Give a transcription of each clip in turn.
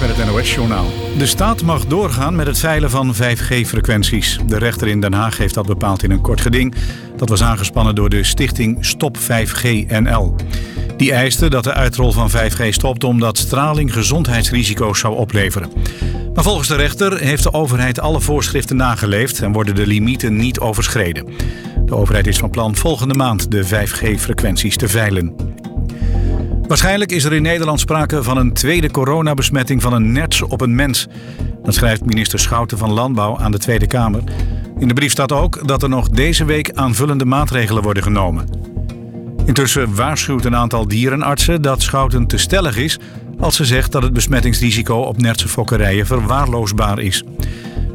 Met het NOS-journaal. De staat mag doorgaan met het veilen van 5G-frequenties. De rechter in Den Haag heeft dat bepaald in een kort geding. Dat was aangespannen door de stichting Stop 5G NL. Die eiste dat de uitrol van 5G stopt omdat straling gezondheidsrisico's zou opleveren. Maar volgens de rechter heeft de overheid alle voorschriften nageleefd en worden de limieten niet overschreden. De overheid is van plan volgende maand de 5G-frequenties te veilen. Waarschijnlijk is er in Nederland sprake van een tweede coronabesmetting van een nerts op een mens. Dat schrijft minister Schouten van Landbouw aan de Tweede Kamer. In de brief staat ook dat er nog deze week aanvullende maatregelen worden genomen. Intussen waarschuwt een aantal dierenartsen dat Schouten te stellig is als ze zegt dat het besmettingsrisico op nertse fokkerijen verwaarloosbaar is.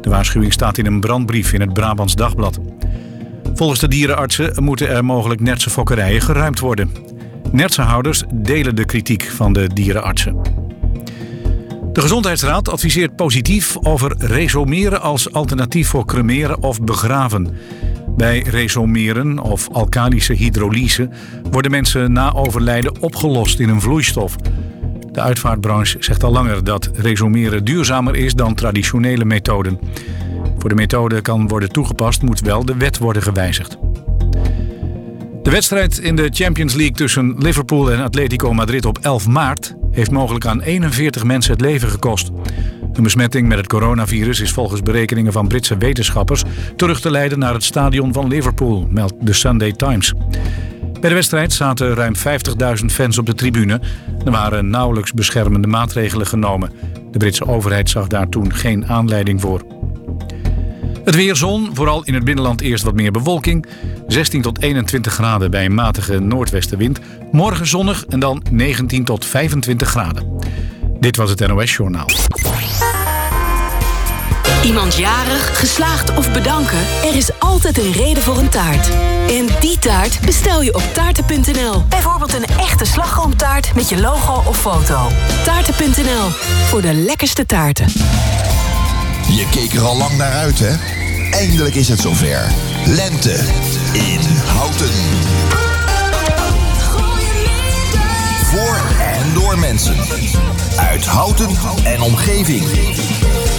De waarschuwing staat in een brandbrief in het Brabants Dagblad. Volgens de dierenartsen moeten er mogelijk nertse fokkerijen geruimd worden. Nertsenhouders delen de kritiek van de dierenartsen. De Gezondheidsraad adviseert positief over resomeren als alternatief voor cremeren of begraven. Bij resomeren of alkalische hydrolyse worden mensen na overlijden opgelost in een vloeistof. De uitvaartbranche zegt al langer dat resomeren duurzamer is dan traditionele methoden. Voor de methode kan worden toegepast, moet wel de wet worden gewijzigd. De wedstrijd in de Champions League tussen Liverpool en Atletico Madrid op 11 maart heeft mogelijk aan 41 mensen het leven gekost. Een besmetting met het coronavirus is volgens berekeningen van Britse wetenschappers terug te leiden naar het stadion van Liverpool, meldt de Sunday Times. Bij de wedstrijd zaten ruim 50.000 fans op de tribune. Er waren nauwelijks beschermende maatregelen genomen. De Britse overheid zag daar toen geen aanleiding voor. Het weer zon, vooral in het binnenland eerst wat meer bewolking. 16 tot 21 graden bij een matige noordwestenwind. Morgen zonnig en dan 19 tot 25 graden. Dit was het NOS Journaal. Iemand jarig, geslaagd of bedanken? Er is altijd een reden voor een taart. En die taart bestel je op taarten.nl. Bijvoorbeeld een echte slagroomtaart met je logo of foto. Taarten.nl, voor de lekkerste taarten. Je keek er al lang naar uit, hè? Eindelijk is het zover. Lente in Houten. Voor en door mensen. Uit Houten en omgeving.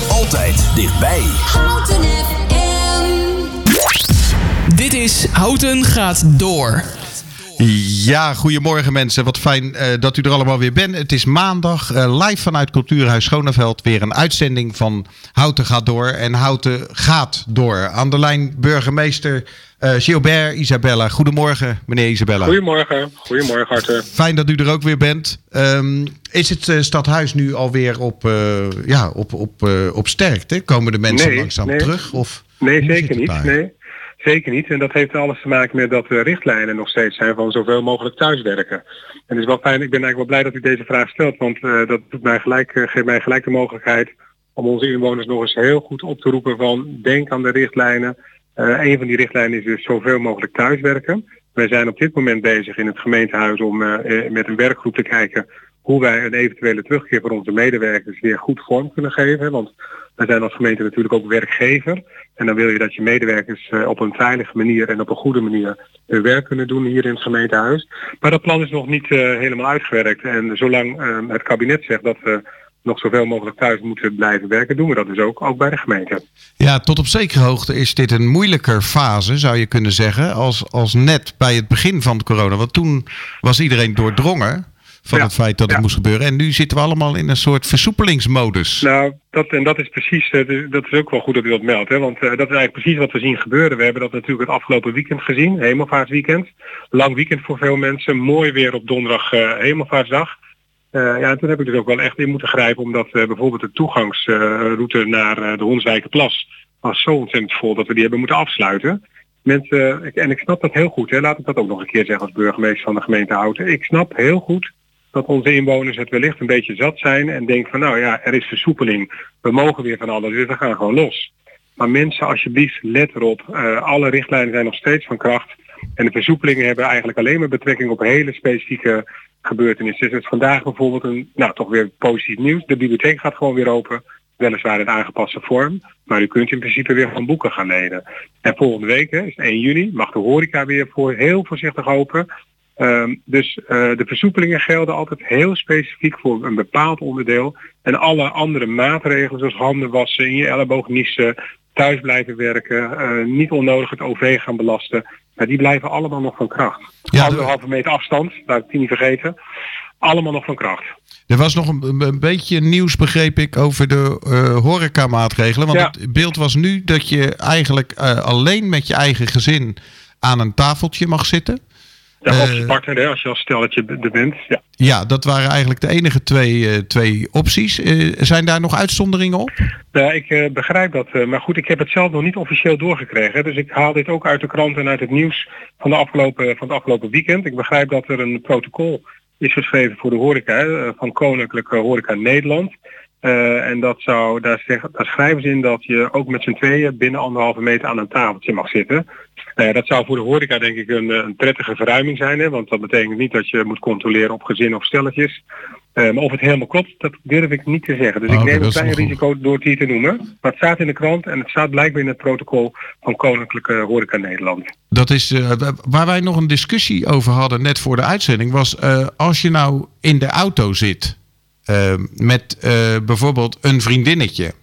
Altijd dichtbij. Houten FM. Dit is Houten gaat door. Ja, goedemorgen mensen. Wat fijn eh, dat u er allemaal weer bent. Het is maandag, eh, live vanuit Cultuurhuis Schoneveld. Weer een uitzending van Houten gaat door. En Houten gaat door. Aan de lijn burgemeester eh, Gilbert Isabella. Goedemorgen, meneer Isabella. Goedemorgen, goedemorgen Arthur. Fijn dat u er ook weer bent. Ehm, is het stadhuis nu alweer op, ja, op, op, op sterkte? Komen de mensen Nee, langzaam nee. terug? Of Nee, zeker niet. Nee, zeker niet. En dat heeft alles te maken met dat de richtlijnen nog steeds zijn van zoveel mogelijk thuiswerken. En het is wel fijn, ik ben eigenlijk wel blij dat u deze vraag stelt, want eh, dat doet mij gelijk, eh, geeft mij gelijk de mogelijkheid om onze inwoners nog eens heel goed op te roepen van denk aan de richtlijnen. Eh een van die richtlijnen is dus zoveel mogelijk thuiswerken. Wij zijn op dit moment bezig in het gemeentehuis om met een werkgroep te kijken hoe wij een eventuele terugkeer voor onze medewerkers weer goed vorm kunnen geven. Want wij zijn als gemeente natuurlijk ook werkgever. En dan wil je dat je medewerkers eh, op een veilige manier en op een goede manier hun werk kunnen doen hier in het gemeentehuis. Maar dat plan is nog niet eh, helemaal uitgewerkt. En zolang eh, het kabinet zegt dat we nog zoveel mogelijk thuis moeten blijven werken, doen we dat dus ook, ook bij de gemeente. Ja, tot op zekere hoogte is dit een moeilijker fase, zou je kunnen zeggen, als, als net bij het begin van de corona. Want toen was iedereen doordrongen van Ja, het feit dat het moest gebeuren. En nu zitten we allemaal in een soort versoepelingsmodus. Nou, dat, en dat is precies, eh, dat is ook wel goed dat u dat meldt. Hè? Want eh, dat is eigenlijk precies wat we zien gebeuren. We hebben dat natuurlijk het afgelopen weekend gezien, hemelvaartsweekend. Lang weekend voor veel mensen, mooi weer op donderdag eh, hemelvaartsdag. Eh, ja, en toen heb ik dus ook wel echt in moeten grijpen, omdat bijvoorbeeld de toegangsroute naar de Honswijkerplas was zo ontzettend vol dat we die hebben moeten afsluiten. Mensen, en ik snap dat heel goed, hè? laat ik dat ook nog een keer zeggen als burgemeester van de gemeente Houten. Ik snap heel goed dat onze inwoners het wellicht een beetje zat zijn en denken van nou ja, er is versoepeling, we mogen weer van alles, dus we gaan gewoon los. Maar mensen, alsjeblieft, let erop. Eh, alle richtlijnen zijn nog steeds van kracht. En de versoepelingen hebben eigenlijk alleen maar betrekking op hele specifieke gebeurtenissen. Dus vandaag bijvoorbeeld een, nou toch weer positief nieuws. De bibliotheek gaat gewoon weer open. Weliswaar in aangepaste vorm. Maar u kunt in principe weer van boeken gaan lenen. En volgende week, is 1 juni, mag de horeca weer voor heel voorzichtig open. Ehm, dus eh, de versoepelingen gelden altijd heel specifiek voor een bepaald onderdeel. En alle andere maatregelen zoals handen wassen, in je elleboog niezen, thuis blijven werken, eh, niet onnodig het OV gaan belasten. Maar die blijven allemaal nog van kracht. Ja, Anderhalve meter afstand, laat ik die niet vergeten. Allemaal nog van kracht. Er was nog een, een- beetje nieuws, begreep ik, over de eh horecamaatregelen. Want Ja. het beeld was nu dat je eigenlijk alleen met je eigen gezin aan een tafeltje mag zitten. Ja, Eh, of je partner, hè, als je als stelletje er bent. Ja. Ja, dat waren eigenlijk de enige twee, eh, twee opties. Eh, zijn daar nog uitzonderingen op? Ja, ik eh, begrijp dat. maar goed, ik heb het zelf nog niet officieel doorgekregen. hè. Dus ik haal dit ook uit de krant en uit het nieuws van, de afgelopen, van het afgelopen weekend. Ik begrijp dat er een protocol is geschreven voor de horeca van Koninklijke Horeca Nederland. En dat zou, daar, zeggen, daar schrijven ze in dat je ook met z'n tweeën binnen anderhalve meter aan een tafeltje mag zitten. Nou ja, dat zou voor de horeca denk ik een, eh, een prettige verruiming zijn. Hè, want dat betekent niet dat je moet controleren op gezinnen of stelletjes. Eh, maar of het helemaal klopt, dat durf ik niet te zeggen. Dus Oh, ik oké, neem een klein goed. risico door het hier te noemen. Maar het staat in de krant en het staat blijkbaar in het protocol van Koninklijke Horeca Nederland. Dat is eh, waar wij nog een discussie over hadden net voor de uitzending. Was als je nou in de auto zit met bijvoorbeeld een vriendinnetje.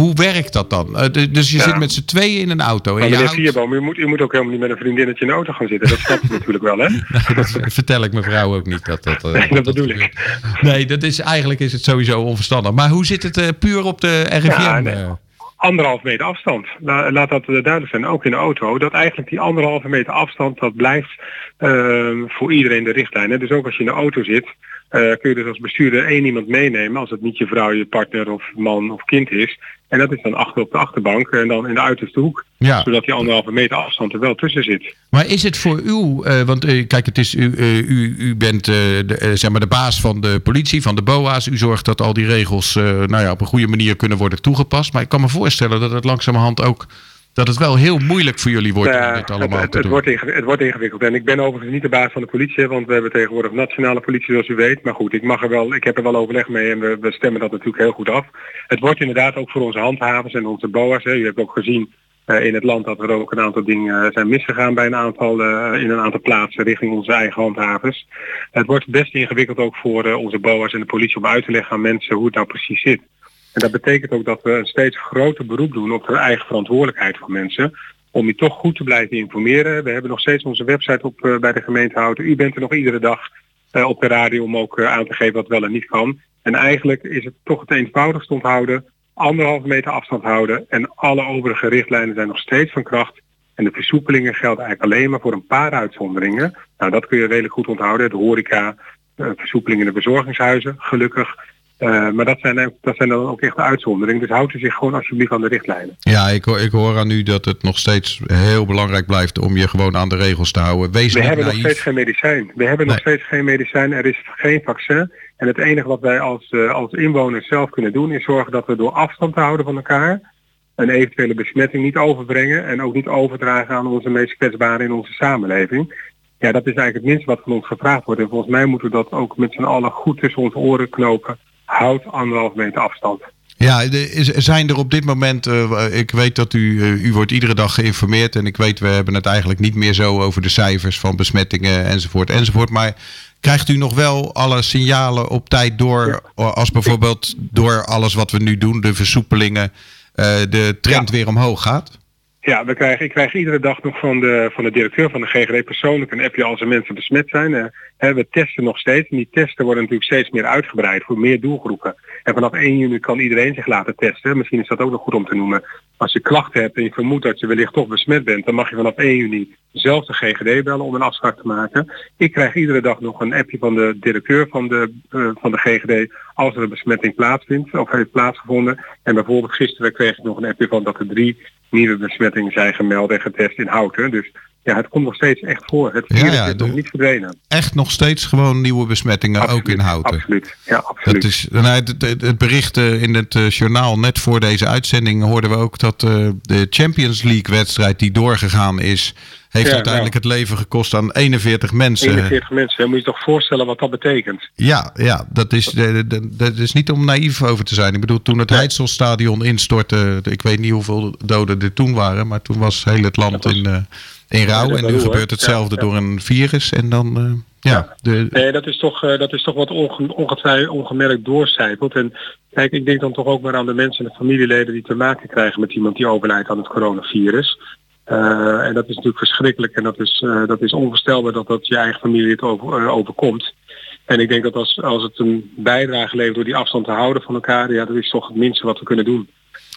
Hoe werkt dat dan? Eh, dus je Ja. zit met z'n tweeën in een auto. En Maar je meneer houdt- Vierboom, u moet, u moet ook helemaal niet met een vriendinnetje in de auto gaan zitten. Dat snap je natuurlijk wel, hè? Nee, dat vertel ik mevrouw ook niet. Dat, dat, Nee, dat bedoel ik. Nee, dat is, eigenlijk is het sowieso onverstandig. Maar hoe zit het eh, puur op de RIVM? Ja, nee. eh? Anderhalf meter afstand. La- Laat dat duidelijk zijn, ook in de auto. Dat eigenlijk die anderhalve meter afstand, dat blijft eh, voor iedereen de richtlijn. Hè? Dus ook als je in de auto zit, kun je dus als bestuurder één iemand meenemen. Als het niet je vrouw, je partner of man of kind is. En dat is dan achter op de achterbank en dan in de uiterste hoek. Ja. Zodat die anderhalve meter afstand er wel tussen zit. Maar is het voor u, eh, want eh, kijk, het is, u, eh, u, u bent eh, de, eh, zeg maar de baas van de politie, van de BOA's. U zorgt dat al die regels eh, nou ja, op een goede manier kunnen worden toegepast. Maar ik kan me voorstellen dat het langzamerhand ook, dat het wel heel moeilijk voor jullie wordt Nou om dit allemaal het, het, te het doen. wordt ingewi- het wordt ingewikkeld. En ik ben overigens niet de baas van de politie, want we hebben tegenwoordig nationale politie zoals u weet. Maar goed, ik, mag er wel, ik heb er wel overleg mee en we, we stemmen dat natuurlijk heel goed af. Het wordt inderdaad ook voor onze handhavers en onze BOA's. Hè. U hebt ook gezien eh, in het land dat er ook een aantal dingen eh, zijn misgegaan bij een aantal, eh, in een aantal plaatsen richting onze eigen handhavers. Het wordt best ingewikkeld ook voor onze BOA's en de politie om uit te leggen aan mensen hoe het nou precies zit. En dat betekent ook dat we een steeds groter beroep doen op de eigen verantwoordelijkheid van mensen. Om je toch goed te blijven informeren. We hebben nog steeds onze website op eh, bij de gemeente houden. U bent er nog iedere dag eh, op de radio om ook eh, aan te geven wat wel en niet kan. En eigenlijk is het toch het eenvoudigst onthouden. Anderhalve meter afstand houden. En alle overige richtlijnen zijn nog steeds van kracht. En de versoepelingen gelden eigenlijk alleen maar voor een paar uitzonderingen. Nou, dat kun je redelijk goed onthouden. De horeca, versoepelingen in de bezorgingshuizen, gelukkig. Eh, maar dat zijn, dat zijn dan ook echt de uitzonderingen. Dus houdt u zich gewoon alsjeblieft aan de richtlijnen. Ja, ik, hoor- ik hoor aan u dat het nog steeds heel belangrijk blijft om je gewoon aan de regels te houden. Wees We niet hebben nog steeds geen medicijn. We hebben nog steeds geen medicijn. Er is geen vaccin. En het enige wat wij als, eh, als inwoners zelf kunnen doen is zorgen dat we door afstand te houden van elkaar een eventuele besmetting niet overbrengen en ook niet overdragen aan onze meest kwetsbaren in onze samenleving. Ja, dat is eigenlijk het minste wat van ons gevraagd wordt. En volgens mij moeten we dat ook met z'n allen goed tussen onze oren knopen. Houd anderhalf meter afstand. Ja, zijn er op dit moment, eh, ik weet dat u, eh, u wordt iedere dag geïnformeerd en ik weet we hebben het eigenlijk niet meer zo over de cijfers van besmettingen enzovoort enzovoort. Maar krijgt u nog wel alle signalen op tijd door, als bijvoorbeeld door alles wat we nu doen, de versoepelingen, eh, de trend Ja. weer omhoog gaat? Ja, we krijgen, ik krijg iedere dag nog van de, van de directeur van de GGD persoonlijk een appje als er mensen besmet zijn. Eh, we testen nog steeds en die testen worden natuurlijk steeds meer uitgebreid voor meer doelgroepen. En vanaf 1 juni kan iedereen zich laten testen. Misschien is dat ook nog goed om te noemen. Als je klachten hebt en je vermoedt dat je wellicht toch besmet bent, dan mag je vanaf 1 juni zelf de GGD bellen om een afspraak te maken. Ik krijg iedere dag nog een appje van de directeur van de, eh, van de GGD als er een besmetting plaatsvindt of heeft plaatsgevonden. En bijvoorbeeld gisteren kreeg ik nog een appje van dat er drie nieuwe besmettingen zijn gemeld en getest in Houten. Dus ja, het komt nog steeds echt voor. Het Ja, virus ja, is nog niet verdwenen. Echt nog steeds gewoon nieuwe besmettingen, ook in Houten. Absoluut. Ja, absoluut. Dat is, nou, het, het, bericht eh, in het eh, journaal net voor deze uitzending hoorden we ook dat eh, de Champions League wedstrijd die doorgegaan is, heeft Ja, uiteindelijk het leven gekost aan 41 mensen. 41 mensen. Moet je je toch voorstellen wat dat betekent? Ja, ja dat, is, dat- is niet om naïef over te zijn. Ik bedoel, toen het Heidselstadion instortte, ik weet niet hoeveel doden er toen waren, maar toen was heel het land was- in, in rouw. En nu hoor. gebeurt hetzelfde door een virus. En dan, eh, ja, de, Nee, dat is toch, eh, dat is toch wat onge ongetwijfeld ongemerkt doorcijpelt. En kijk, ik denk dan toch ook maar aan de mensen en de familieleden die te maken krijgen met iemand die overlijdt aan het coronavirus. Eh, en dat is natuurlijk verschrikkelijk en dat is, dat is onvoorstelbaar dat dat je eigen familie het over, overkomt. En ik denk dat als, als het een bijdrage levert door die afstand te houden van elkaar, ja, dat is toch het minste wat we kunnen doen.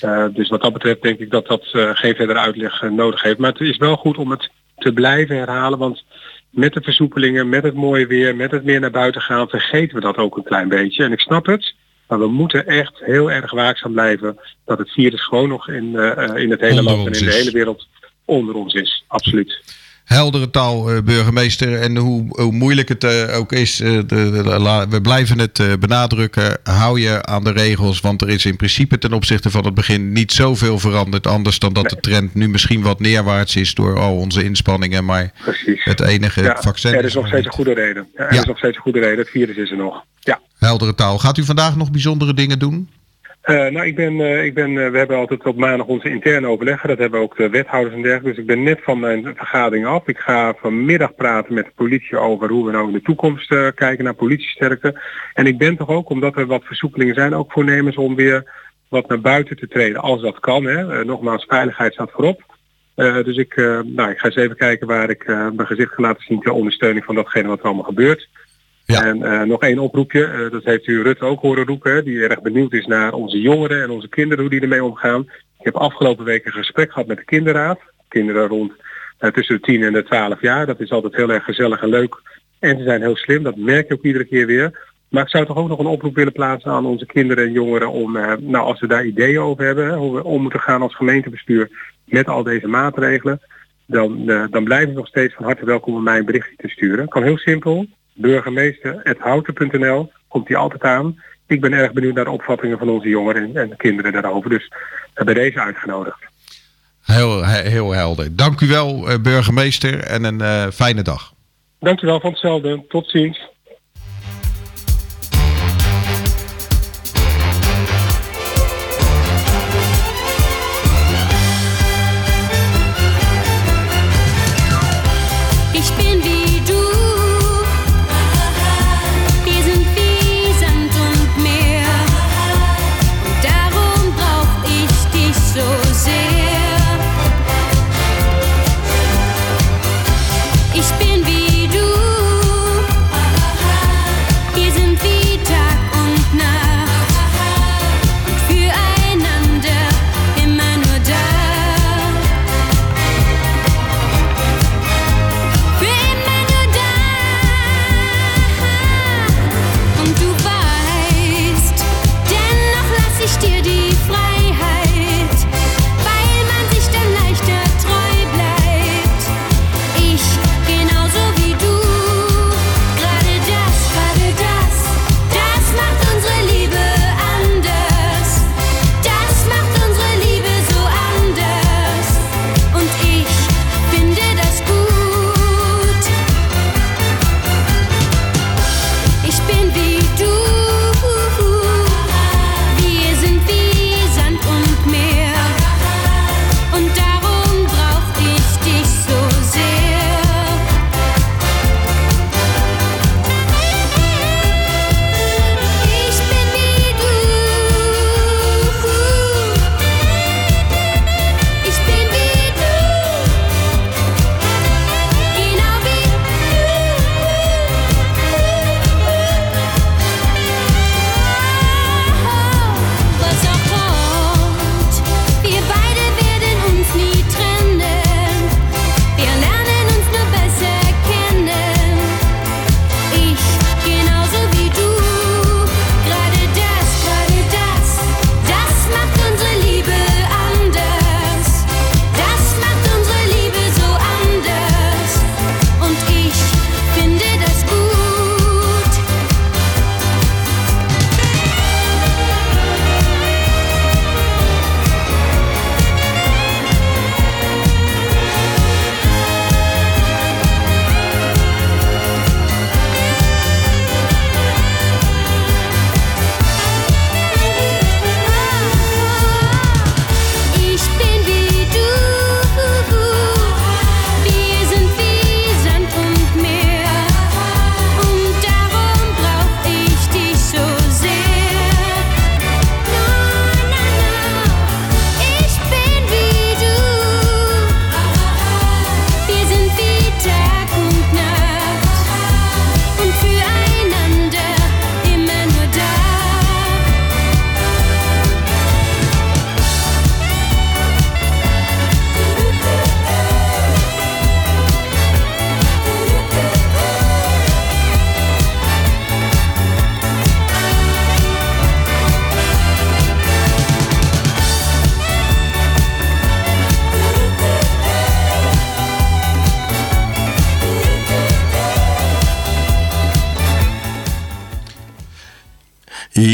Eh, dus wat dat betreft denk ik dat dat eh, geen verdere uitleg eh, nodig heeft. Maar het is wel goed om het te blijven herhalen, want met de versoepelingen, met het mooie weer, met het meer naar buiten gaan, vergeten we dat ook een klein beetje. En ik snap het, maar we moeten echt heel erg waakzaam blijven dat het virus gewoon nog in, in het hele land en in de hele wereld onder ons is. Absoluut. Heldere taal, eh, burgemeester. En hoe, hoe moeilijk het eh, ook is, eh, de, de- la- we blijven het benadrukken. Hou je aan de regels, want er is in principe ten opzichte van het begin niet zoveel veranderd. Anders dan dat de trend nu misschien wat neerwaarts is door al onze inspanningen. Maar Precies. het enige Ja, vaccin er is nog steeds een goede reden. Ja, er Ja. is nog steeds een goede reden. Het virus is er nog. Ja. heldere taal. Gaat u vandaag nog bijzondere dingen doen? Eh, nou, ik ben, eh, ik ben, eh, we hebben altijd op maandag onze interne overleggen. Dat hebben ook de wethouders en dergelijke. Dus ik ben net van mijn vergadering af. Ik ga vanmiddag praten met de politie over hoe we nou in de toekomst kijken naar politiesterkte. En ik ben toch ook, omdat er wat versoepelingen zijn, ook voornemens om weer wat naar buiten te treden als dat kan. Hè. Nogmaals, veiligheid staat voorop. Dus ik, nou, ik ga eens even kijken waar ik mijn gezicht ga laten zien ter ondersteuning van datgene wat er allemaal gebeurt. En eh, nog één oproepje, eh, dat heeft u Rutte ook horen roepen, die erg benieuwd is naar onze jongeren en onze kinderen, hoe die ermee omgaan. Ik heb afgelopen week een gesprek gehad met de kinderraad. Kinderen rond eh, tussen de 10 en de 12 jaar. Dat is altijd heel erg gezellig en leuk. En ze zijn heel slim, dat merk je ook iedere keer weer. Maar ik zou toch ook nog een oproep willen plaatsen aan onze kinderen en jongeren om, nou als we daar ideeën over hebben, hoe we om moeten gaan als gemeentebestuur met al deze maatregelen, dan, dan blijven we nog steeds van harte welkom om mij een berichtje te sturen. Kan heel simpel, burgemeester.houten.nl, komt die altijd aan. Ik ben erg benieuwd naar de opvattingen van onze jongeren en, en kinderen daarover. Dus bij deze uitgenodigd. Heel, he- heel helder. Dank u wel, eh, burgemeester. En een eh, fijne dag. Dankjewel van hetzelfde. Tot ziens.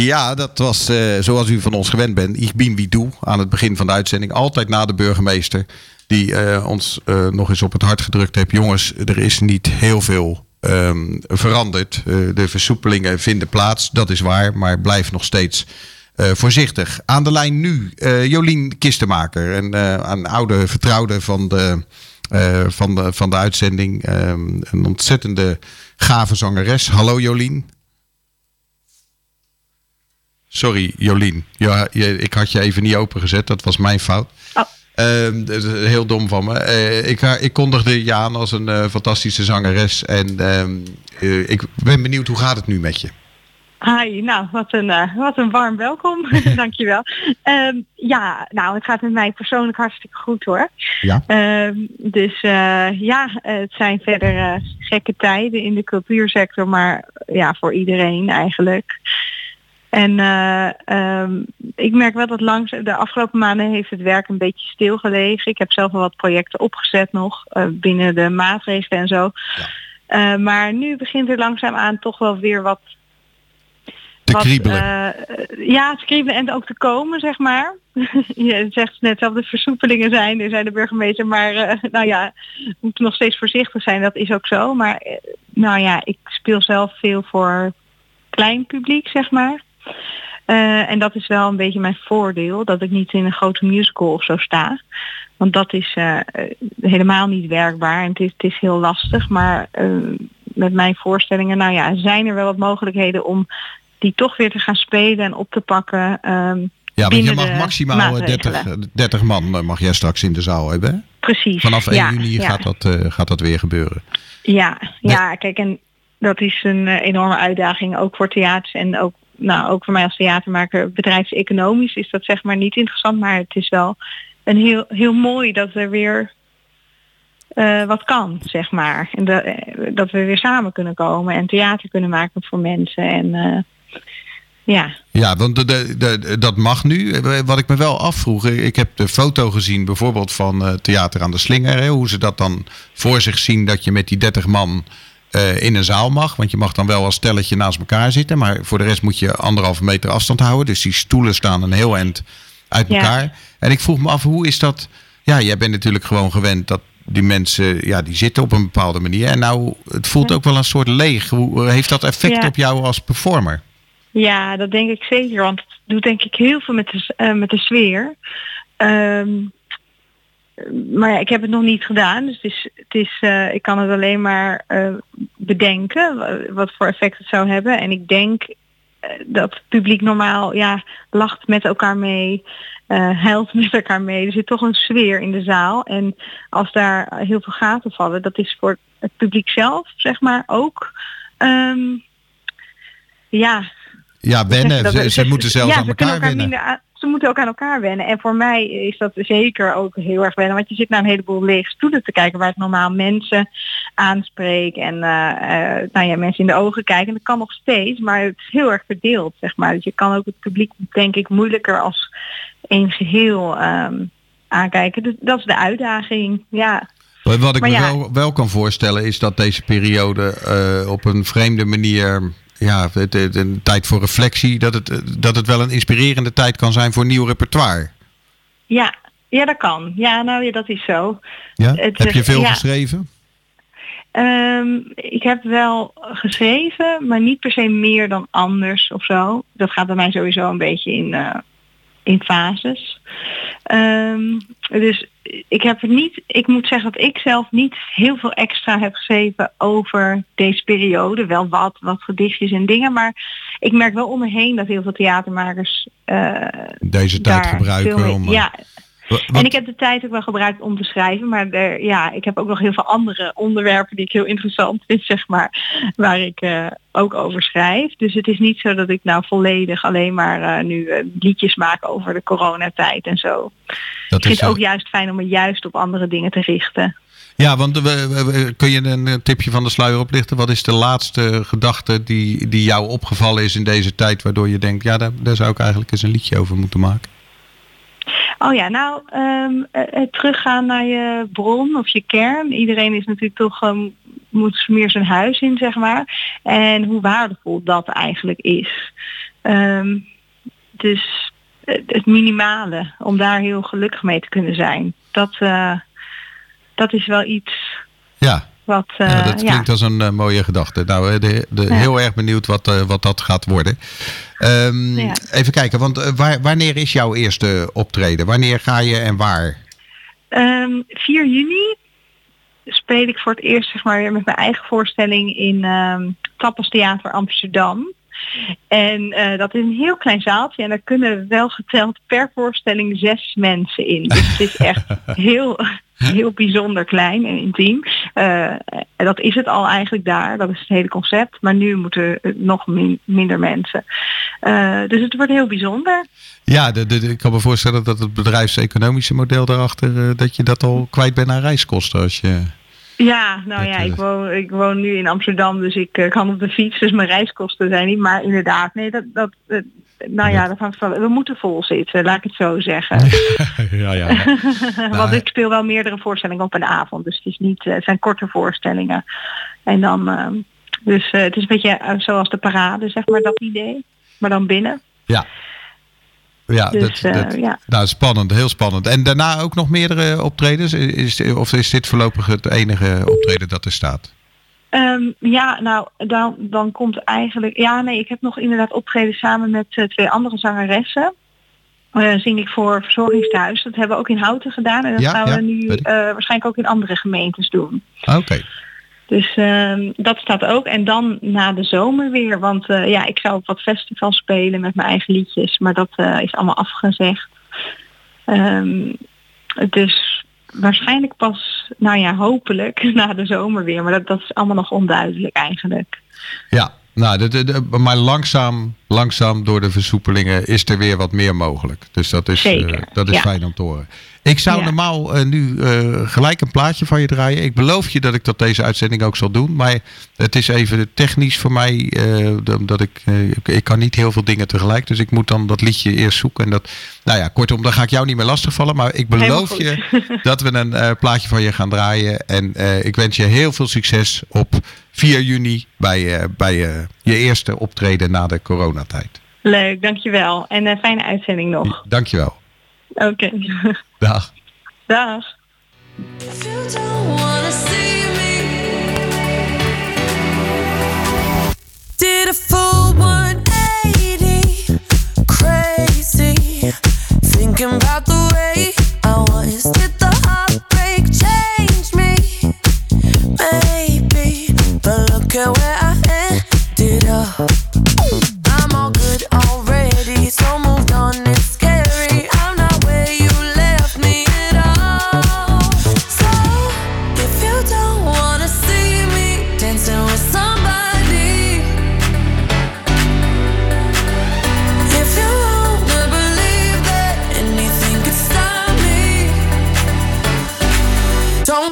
Ja, dat was eh, zoals u van ons gewend bent. Ik bin wie doe aan het begin van de uitzending. Altijd na de burgemeester. Die eh, ons eh, nog eens op het hart gedrukt heeft. Jongens, er is niet heel veel ehm, veranderd. De versoepelingen vinden plaats, dat is waar. Maar blijf nog steeds voorzichtig. Aan de lijn nu Jolien Kistenmaker. Een, een oude vertrouwde van de, van de, van de uitzending. Ehm, een ontzettende gave zangeres. Hallo Jolien. Sorry, Jolien. Ja, je- ik had je even niet opengezet. Dat was mijn fout. Oh. Is heel dom van me. Eh, ik, ik kondigde je aan als een eh, fantastische zangeres. En ehm, eh, ik ben benieuwd, hoe gaat het nu met je? Hi, nou, wat een, eh, wat een warm welkom. Dankjewel. Ehm ja, nou, het gaat met mij persoonlijk hartstikke goed hoor. Ja. Dus eh, ja, het zijn verder eh, gekke tijden in de cultuursector, maar ja, voor iedereen eigenlijk. En eh, ehm, ik merk wel dat langs de afgelopen maanden heeft het werk een beetje stilgelegen. Ik heb zelf al wat projecten opgezet nog eh, binnen de maatregelen en zo. Eh, maar nu begint er langzaamaan toch wel weer wat Te wat, kriebelen. ja, te kriebelen en ook te komen, zeg maar. Je zegt net zelf, de versoepelingen zijn, er zijn de burgemeester, maar nou ja, we moeten nog steeds voorzichtig zijn, dat is ook zo. Maar nou ja, ik speel zelf veel voor klein publiek, zeg maar. Eh, en dat is wel een beetje mijn voordeel, dat ik niet in een grote musical of zo sta. Want dat is eh, eh, helemaal niet werkbaar en het is, het is heel lastig. Maar met mijn voorstellingen, nou ja, zijn er wel wat mogelijkheden om die toch weer te gaan spelen en op te pakken. ehm, Ja, want je mag maximaal eh, 30, maatregelen. eh, 30 man mag jij straks in de zaal hebben. hè? Precies. Vanaf 1 ja, juni ja. gaat, dat, gaat dat weer gebeuren. Ja, ja, kijk, en dat is een enorme uitdaging, ook voor theaters en ook, nou, ook voor mij als theatermaker. Bedrijfseconomisch is dat zeg maar niet interessant, maar het is wel een heel, heel mooi dat er weer eh, wat kan, zeg maar. En dat, eh, dat we weer samen kunnen komen en theater kunnen maken voor mensen. En eh, ja, Ja, want de, de, dat mag nu. Wat ik me wel afvroeg, ik heb de foto gezien bijvoorbeeld van Theater aan de Slinger. Hoe ze dat dan voor zich zien dat je met die 30 man eh, in een zaal mag. Want je mag dan wel als stelletje naast elkaar zitten. Maar voor de rest moet je anderhalve meter afstand houden. Dus die stoelen staan een heel eind uit Ja. elkaar. En ik vroeg me af, hoe is dat... Ja, jij bent natuurlijk gewoon gewend dat die mensen, ja, die zitten op een bepaalde manier. En nou, het voelt ook wel een soort leeg. Hoe heeft dat effect Ja. op jou als performer? Ja, dat denk ik zeker. Want het doet denk ik heel veel met de, eh, met de sfeer. Ehm, maar ja, ik heb het nog niet gedaan. Dus het is, het is, eh, ik kan het alleen maar eh, bedenken wa- wat voor effect het zou hebben. En ik denk eh, dat het publiek normaal ja, lacht met elkaar mee, eh huilt met elkaar mee. Er zit toch een sfeer in de zaal. En als daar heel veel gaten vallen, dat is voor het publiek zelf, zeg maar, ook. ehm, ja, Ja, wennen. Ze, moeten zelfs ja, aan elkaar wennen. Ze moeten ook aan elkaar wennen. En voor mij is dat zeker ook heel erg wennen. Want je zit naar een heleboel lege stoelen te kijken waar het normaal mensen aanspreken. En eh, eh, nou ja, mensen in de ogen kijken. En dat kan nog steeds, maar het is heel erg verdeeld, zeg maar. Dus je kan ook het publiek, denk ik, moeilijker als één geheel ehm, aankijken. Dus dat is de uitdaging, ja. Wat ik me wel, wel kan voorstellen is dat deze periode eh, op een vreemde manier, ja, een tijd voor reflectie, dat het, dat het wel een inspirerende tijd kan zijn voor nieuw repertoire. Ja, ja dat kan. Ja, nou ja, dat is zo. Ja? Het, Heb je veel ja. geschreven? Ehm, ik heb wel geschreven, maar niet per se meer dan anders of zo. Dat gaat bij mij sowieso een beetje in, eh, in fases. Ehm, dus ik heb het niet, ik moet zeggen dat ik zelf niet heel veel extra heb geschreven over deze periode. Wel wat, wat gedichtjes en dingen, maar ik merk wel om me heen dat heel veel theatermakers eh, Deze tijd gebruiken om. eh, ja, en ik heb de tijd ook wel gebruikt om te schrijven, maar er, ja, ik heb ook nog heel veel andere onderwerpen die ik heel interessant vind, zeg maar, waar ik eh, ook over schrijf. Dus het is niet zo dat ik nou volledig alleen maar eh, nu eh, liedjes maak over de coronatijd en zo. dat Ik vind is, het ook juist fijn om me juist op andere dingen te richten. ja, want we, we- kun je een tipje van de sluier oplichten? Wat is de laatste gedachte die, die jou opgevallen is in deze tijd, waardoor je denkt, ja, daar, daar zou ik eigenlijk eens een liedje over moeten maken? Oh ja, nou, het teruggaan naar je bron of je kern. Iedereen is natuurlijk toch, ehm, moet meer zijn huis in, zeg maar. En hoe waardevol dat eigenlijk is. Ehm, dus het minimale, om daar heel gelukkig mee te kunnen zijn. Dat, eh, dat is wel iets Ja, wat... eh, ja dat ja. klinkt als een eh, mooie gedachte. Nou, eh, de, de, Ja. heel erg benieuwd wat, eh, wat dat gaat worden. Ehm. Even kijken, want eh, waar, wanneer is jouw eerste optreden? Wanneer ga je en waar? Ehm, 4 juni speel ik voor het eerst zeg maar, weer met mijn eigen voorstelling in ehm Tappers Theater Amsterdam. En eh, dat is een heel klein zaaltje en daar kunnen wel geteld per voorstelling zes mensen in. Dus het is echt heel, heel bijzonder klein en intiem. Eh, en dat is het al eigenlijk daar, dat is het hele concept. Maar nu moeten nog min- minder mensen. Eh, dus het wordt heel bijzonder. Ja, de, de, ik kan me voorstellen dat het bedrijfseconomische model daarachter, eh, dat je dat al kwijt bent aan reiskosten. Als je... Ja, nou ja, eh, ik woon, ik woon nu in Amsterdam, dus ik eh, kan op de fiets, dus mijn reiskosten zijn niet. Maar inderdaad, nee, dat, dat, eh, nou ja, dat hangt van, we moeten vol zitten, laat ik het zo zeggen. ja, ja. Want Nou, ik speel wel meerdere voorstellingen op een avond, dus het, is niet, eh, het zijn korte voorstellingen. En dan, eh, dus eh, het is een beetje eh, zoals de parade, zeg maar, dat idee. Maar dan binnen. Ja. Ja, Dus, dat, dat, ja. nou, spannend, heel spannend. En daarna ook nog meerdere optredens? Is, of is dit voorlopig het enige optreden dat er staat? Ehm, ja, nou, dan, dan komt eigenlijk... Ja, nee, ik heb nog inderdaad optreden samen met eh, twee andere zangeressen. Eh, zing ik voor Verzorgingstehuis. Dat hebben we ook in Houten gedaan. En dat Ja, gaan ja, we nu eh, waarschijnlijk ook in andere gemeentes doen. Oké. Dus ehm, dat staat ook. En dan na de zomer weer. Want ja, ik zou op wat festivals spelen met mijn eigen liedjes. Maar dat is allemaal afgezegd. Ehm, dus waarschijnlijk pas, nou ja, hopelijk na de zomer weer. Maar dat, dat is allemaal nog onduidelijk eigenlijk. Ja, nou, de, de, de- maar langzaam, langzaam door de versoepelingen is er weer wat meer mogelijk. Dus dat is, eh, dat is ja. fijn om te horen. Ik zou Ja. normaal eh, nu eh, gelijk een plaatje van je draaien. Ik beloof je dat ik dat deze uitzending ook zal doen. Maar het is even technisch voor mij. eh, dat ik, ik, kan niet heel veel dingen tegelijk. Dus ik moet dan dat liedje eerst zoeken. En dat, nou ja, kortom, dan ga ik jou niet meer lastigvallen. Maar ik beloof je dat we een plaatje van je gaan draaien. En ik wens je heel veel succes op 4 juni bij, bij je eerste optreden na de coronatijd. Leuk, dankjewel. En een fijne uitzending nog. Dankjewel. Oké. Dag. Dag. Did a full 180, crazy. Thinking about the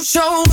show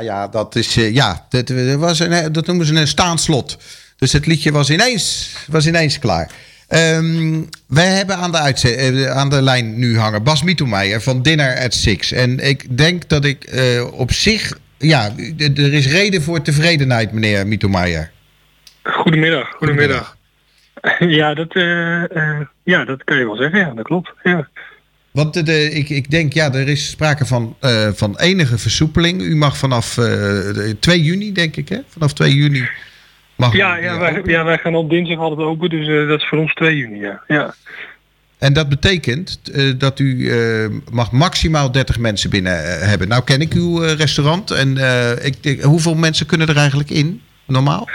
Ja, dat is, eh, ja, dat, eh, was een, dat noemen ze een staanslot. Dus het liedje was ineens, was ineens klaar. Ehm wij hebben aan de, eh, aan de lijn nu hangen Bas Mietelmeijer van Dinner at Six. En ik denk dat ik eh, op zich, ja, er is reden voor tevredenheid, meneer Mietelmeijer. Goedemiddag, goedemiddag. Ja, dat, eh, eh, ja, dat kan je wel zeggen, ja, dat klopt. Ja. Want de, de- ik, ik denk, ja, er is sprake van, eh, van enige versoepeling. U mag vanaf eh, de- 2 juni, denk ik, hè? Vanaf 2 juni mag Ja, u ja, wij, open. ja, wij gaan op dinsdag altijd open, dus eh, dat is voor ons 2 juni, ja. ja. En dat betekent eh, dat u eh, mag maximaal 30 mensen binnen eh, hebben. Nou ken ik uw eh, restaurant en eh, ik, denk, hoeveel mensen kunnen er eigenlijk in, normaal?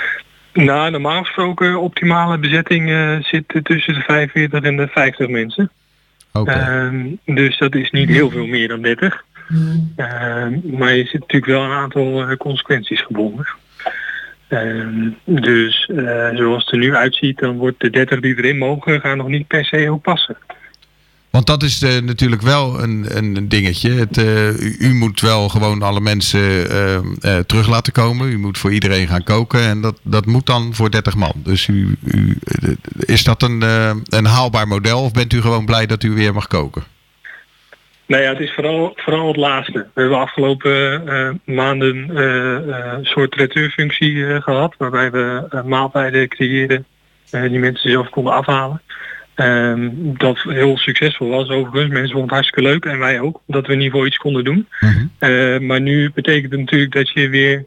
Nou, normaal gesproken optimale bezetting eh, zit tussen de 45 en de 50 mensen. Ehm, dus dat is niet heel veel meer dan 30. Ehm, maar je zit natuurlijk wel een aantal eh, consequenties gebonden. Ehm, dus eh, zoals het er nu uitziet, dan wordt de 30 die erin mogen, gaan nog niet per se ook passen. Want dat is eh, natuurlijk wel een, een dingetje. Het, eh, u, moet wel gewoon alle mensen eh, terug laten komen. U moet voor iedereen gaan koken. En dat, dat moet dan voor 30 man. Dus u, u, is dat een, een haalbaar model? Of bent u gewoon blij dat u weer mag koken? Nou ja, het is vooral, vooral het laatste. We hebben afgelopen maanden een soort traiteurfunctie eh, gehad, waarbij we maaltijden creëerden die mensen zelf konden afhalen. Ehm, dat heel succesvol was overigens. Mensen vonden het hartstikke leuk en wij ook, dat we in ieder geval iets konden doen. Eh, maar nu betekent het natuurlijk dat je weer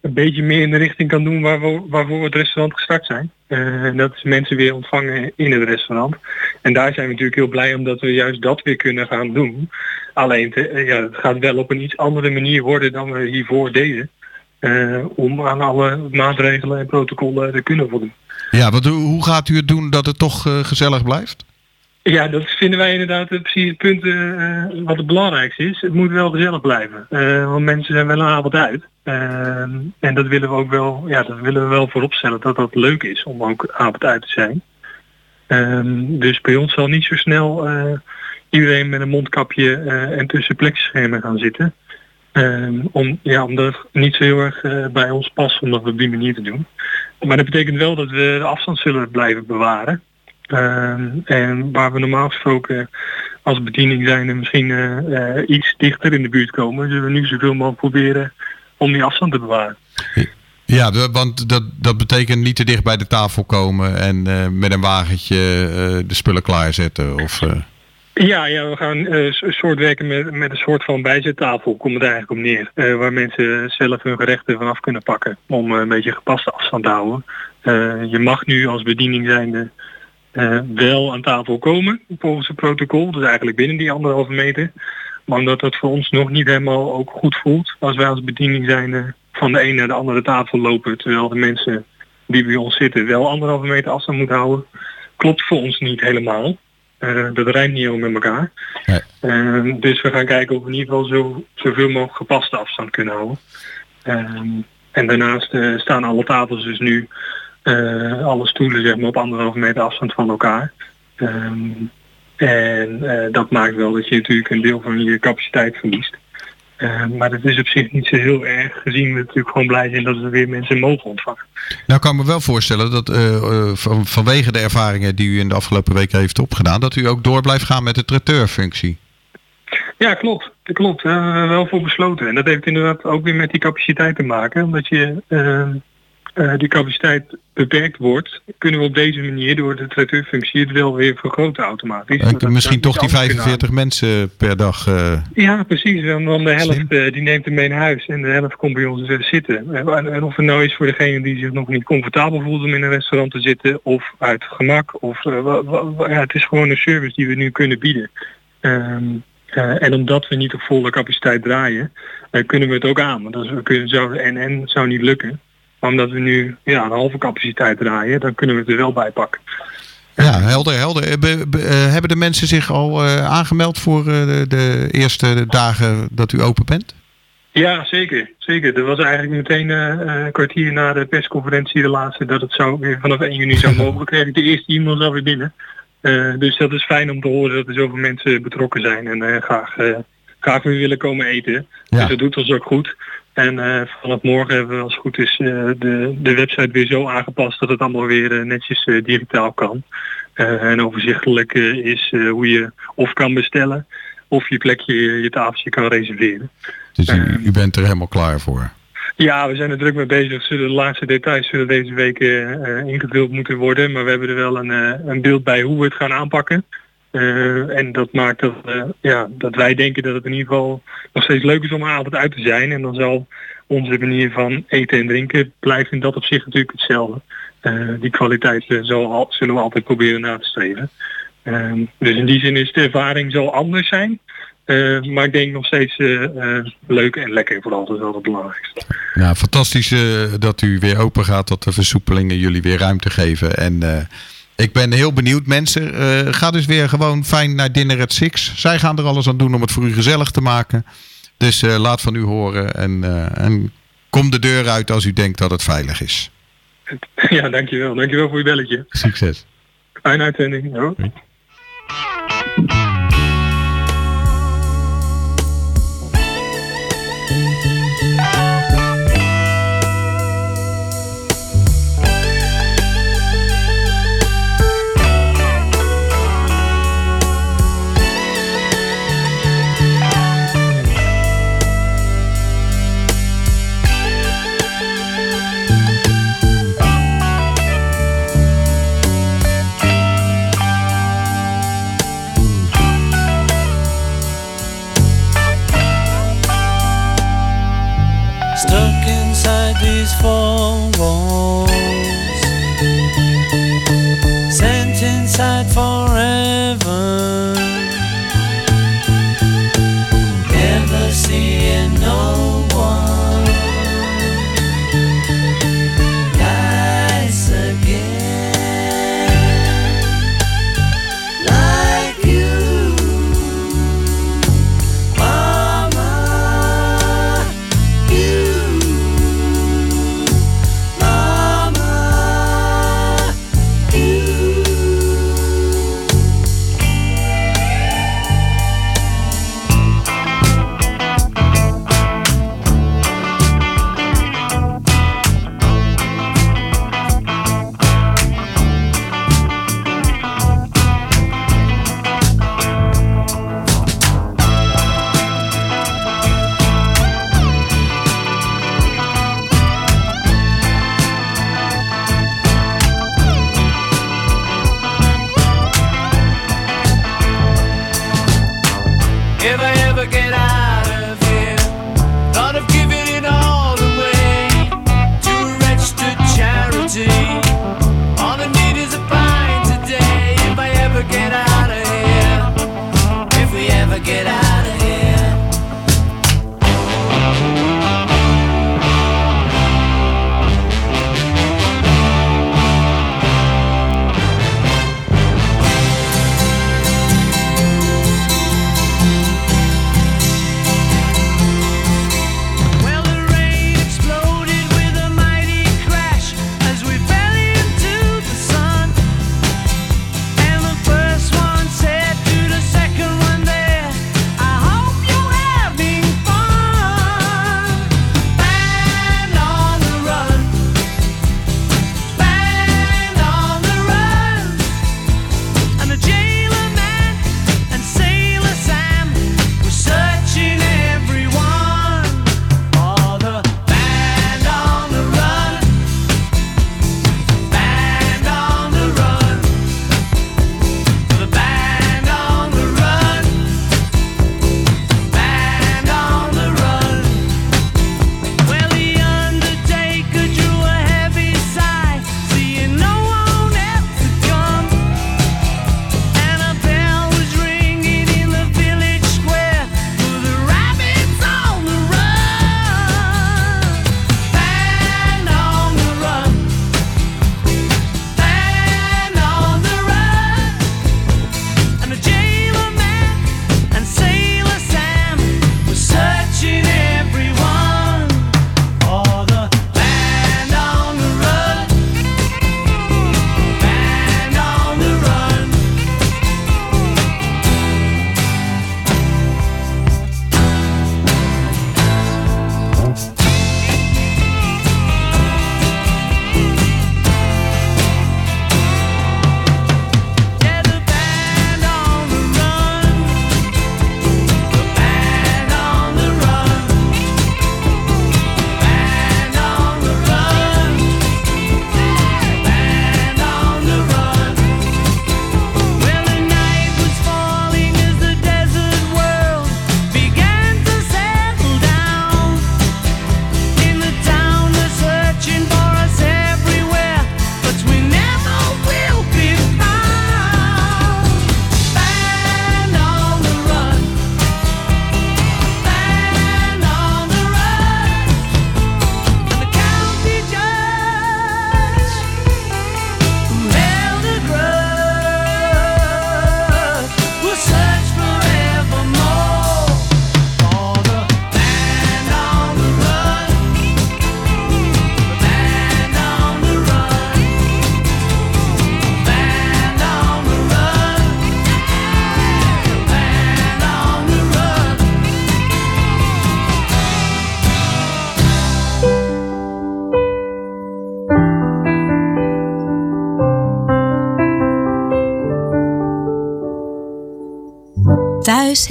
een beetje meer in de richting kan doen waarvoor, waarvoor we het restaurant gestart zijn. Eh, en dat is mensen weer ontvangen in het restaurant. En daar zijn we natuurlijk heel blij omdat we juist dat weer kunnen gaan doen. Alleen te- eh, ja, het gaat wel op een iets andere manier worden dan we hiervoor deden. om aan alle maatregelen en protocollen te kunnen voldoen. Ja, want hoe- gaat u het doen dat het toch eh, gezellig blijft? Ja, dat vinden wij inderdaad eh, precies het punt eh, wat het belangrijkste is. Het moet wel gezellig blijven. Want mensen zijn wel een avond uit. En dat willen we ook wel, ja, dat willen we wel vooropstellen dat dat leuk is om ook avond uit te zijn. Ehm, dus bij ons zal niet zo snel iedereen met een mondkapje en tussen plekschermen gaan zitten. Ehm, om, ja, omdat het niet zo heel erg bij ons past om dat op die manier te doen. Maar dat betekent wel dat we de afstand zullen blijven bewaren. Ehm, en waar we normaal gesproken als bediening zijn en misschien eh, eh, iets dichter in de buurt komen, zullen we nu zoveel mogelijk proberen om die afstand te bewaren. Ja, want dat, dat betekent niet te dicht bij de tafel komen en eh, met een wagentje de spullen klaarzetten. Of, Ja, ja, we gaan eh, een soort werken met, met een soort van bijzettafel, komt het eigenlijk op neer. Eh, waar mensen zelf hun gerechten vanaf kunnen pakken om eh, een beetje gepaste afstand te houden. Je mag nu als bediening zijnde wel aan tafel komen volgens het protocol, dus eigenlijk binnen die anderhalve meter. Maar omdat dat voor ons nog niet helemaal ook goed voelt, als wij als bediening zijnde van de een naar de andere tafel lopen, terwijl de mensen die bij ons zitten wel anderhalve meter afstand moeten houden, klopt voor ons niet helemaal. Eh, dat rijmt niet helemaal met elkaar. Ehm, dus we gaan kijken of we in ieder geval zo, zoveel mogelijk gepaste afstand kunnen houden. Ehm, en daarnaast eh, staan alle tafels dus nu, eh, alle stoelen zeg maar op anderhalve meter afstand van elkaar. Ehm, en dat maakt wel dat je natuurlijk een deel van je capaciteit verliest. Ehm, maar dat is op zich niet zo heel erg, gezien we natuurlijk gewoon blij zijn dat we weer mensen mogen ontvangen. Nou kan ik me wel voorstellen dat eh, eh, van, vanwege de ervaringen die u in de afgelopen weken heeft opgedaan, dat u ook door blijft gaan met de traiteurfunctie. Ja, klopt. Dat klopt. Daar hebben we wel voor besloten. En dat heeft inderdaad ook weer met die capaciteit te maken. Omdat je eh, die capaciteit beperkt wordt, kunnen we op deze manier door de traiteurfunctie het wel weer vergroten automatisch. En misschien toch die iets anders kunnen 45 mensen per dag. eh. Ja, precies. En dan de helft eh, die neemt hem mee naar huis en de helft komt bij ons zitten. En, en of het nou is voor degene die zich nog niet comfortabel voelt om in een restaurant te zitten, of uit gemak, of ja, het is gewoon een service die we nu kunnen bieden. Ehm, eh, en omdat we niet op volle capaciteit draaien, kunnen we het ook aan. Want als we kunnen, zou, en en zou niet lukken. Maar omdat we nu ja, een halve capaciteit draaien, dan kunnen we het er wel bij pakken. ja, helder, helder. Eh, be- be- eh, hebben de mensen zich al eh, aangemeld voor de, de eerste dagen dat u open bent? Ja, zeker. Zeker. Er was eigenlijk meteen eh, een kwartier na de persconferentie de laatste dat het zou weer vanaf 1 juni zou mogen. kreeg ik de eerste e-mail alweer binnen. Dus dat is fijn om te horen dat er zoveel mensen betrokken zijn en graag, graag weer willen komen eten. Dus dat doet ons ook goed. En eh, vanaf morgen hebben we als het goed is eh, de, de website weer zo aangepast dat het allemaal weer eh, netjes digitaal kan. En overzichtelijk is hoe je of kan bestellen of je plekje, je tafeltje kan reserveren. Dus u, u bent er helemaal klaar voor. Ja, we zijn er druk mee bezig. Zullen de laatste details zullen deze week ingevuld moeten worden. Maar we hebben er wel een, een beeld bij hoe we het gaan aanpakken. Eh, en dat maakt dat, eh, ja, dat wij denken dat het in ieder geval nog steeds leuk is om avond uit te zijn. En dan zal onze manier van eten en drinken blijven in dat opzicht natuurlijk hetzelfde. Eh, die kwaliteit zullen we altijd proberen na te streven. Ehm, dus in die zin is de ervaring zal anders zijn. Maar ik denk nog steeds leuk en lekker vooral. Dat is wel het belangrijkste. Nou, fantastisch dat u weer open gaat, dat de versoepelingen jullie weer ruimte geven. En ik ben heel benieuwd, mensen. eh, ga dus weer gewoon fijn naar Dinner at Six. Zij gaan er alles aan doen om het voor u gezellig te maken. Dus eh, laat van u horen en, eh, en kom de deur uit als u denkt dat het veilig is. Ja, dankjewel. Dankjewel voor je belletje. Succes. Fijne uitzending. Ja.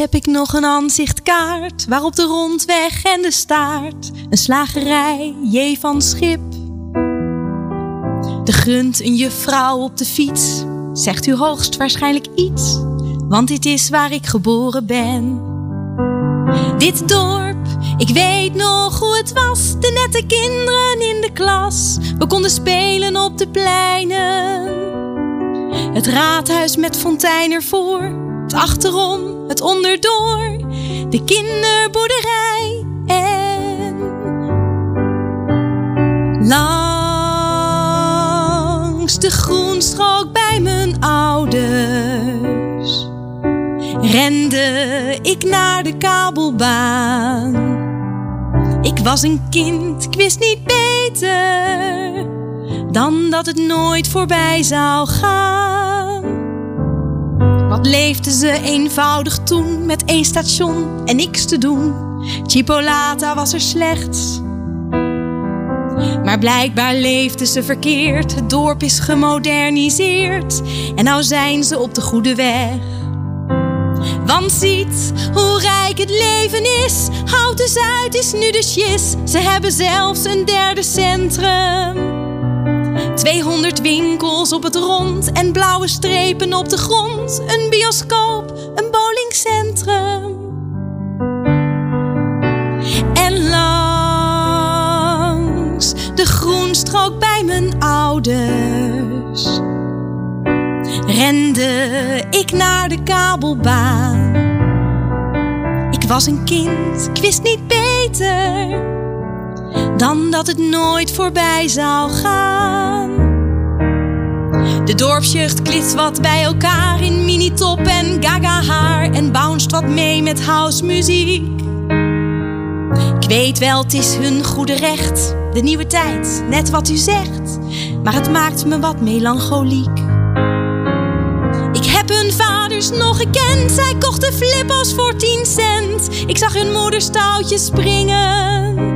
Heb ik nog een aanzichtkaart waarop de rondweg en de staart, een slagerij, J van Schip. De grunt een juffrouw op de fiets, zegt u hoogstwaarschijnlijk iets, want dit is waar ik geboren ben. Dit dorp, ik weet nog hoe het was, de nette kinderen in de klas. We konden spelen op de pleinen. Het raadhuis met fontein ervoor, het achterom, het onderdoor, de kinderboerderij en langs de groenstrook bij mijn ouders rende ik naar de kabelbaan. Ik was een kind, ik wist niet beter dan dat het nooit voorbij zou gaan. Leefden ze eenvoudig toen met één station en niks te doen. Chipolata was er slechts. Maar blijkbaar leefden ze verkeerd. Het dorp is gemoderniseerd en nou zijn ze op de goede weg. Want ziet hoe rijk het leven is. Houten Zuid is nu de shis. Ze hebben zelfs een derde centrum. 200 winkels op het rond en blauwe strepen op de grond. Een bioscoop, een bowlingcentrum. En langs de groenstrook bij mijn ouders rende ik naar de kabelbaan. Ik was een kind, ik wist niet beter dan dat het nooit voorbij zou gaan. De dorpsjeugd klitst wat bij elkaar in minitop en gaga haar en bounced wat mee met housemuziek. Ik weet wel, het is hun goede recht, de nieuwe tijd, net wat u zegt, maar het maakt me wat melancholiek. Ik heb hun vaders nog gekend, zij kochten flippos voor 10 cent. Ik zag hun moeder stoutjes springen.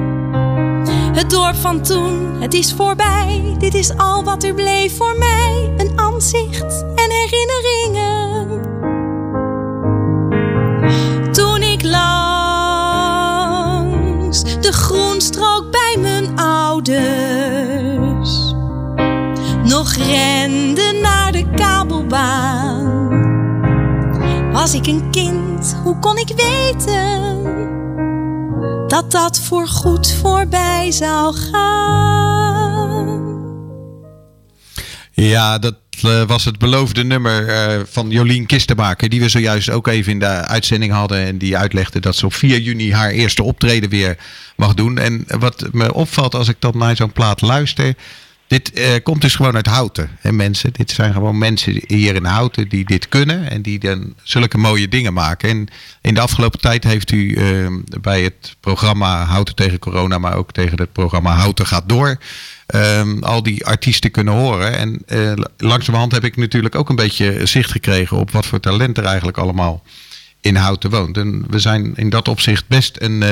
Het dorp van toen, het is voorbij. Dit is al wat er bleef voor mij. Een aanzicht en herinneringen. Toen ik langs de groenstrook bij mijn ouders nog rende naar de kabelbaan. Was ik een kind, hoe kon ik weten? Dat dat voor goed voorbij zou gaan. Ja, dat eh, was het beloofde nummer eh, van Jolien Kistenmaker. Die we zojuist ook even in de uitzending hadden. En die uitlegde dat ze op 4 juni haar eerste optreden weer mag doen. En wat me opvalt als ik dan naar zo'n plaat luister. Dit eh, komt dus gewoon uit Houten. Hè, mensen. Dit zijn gewoon mensen hier in Houten die dit kunnen. En die dan zulke mooie dingen maken. En in de afgelopen tijd heeft u eh, bij het programma Houten tegen corona. Maar ook tegen het programma Houten gaat door. ehm, al die artiesten kunnen horen. En eh, langzamerhand heb ik natuurlijk ook een beetje zicht gekregen op wat voor talent er eigenlijk allemaal in Houten woont. En we zijn in dat opzicht best een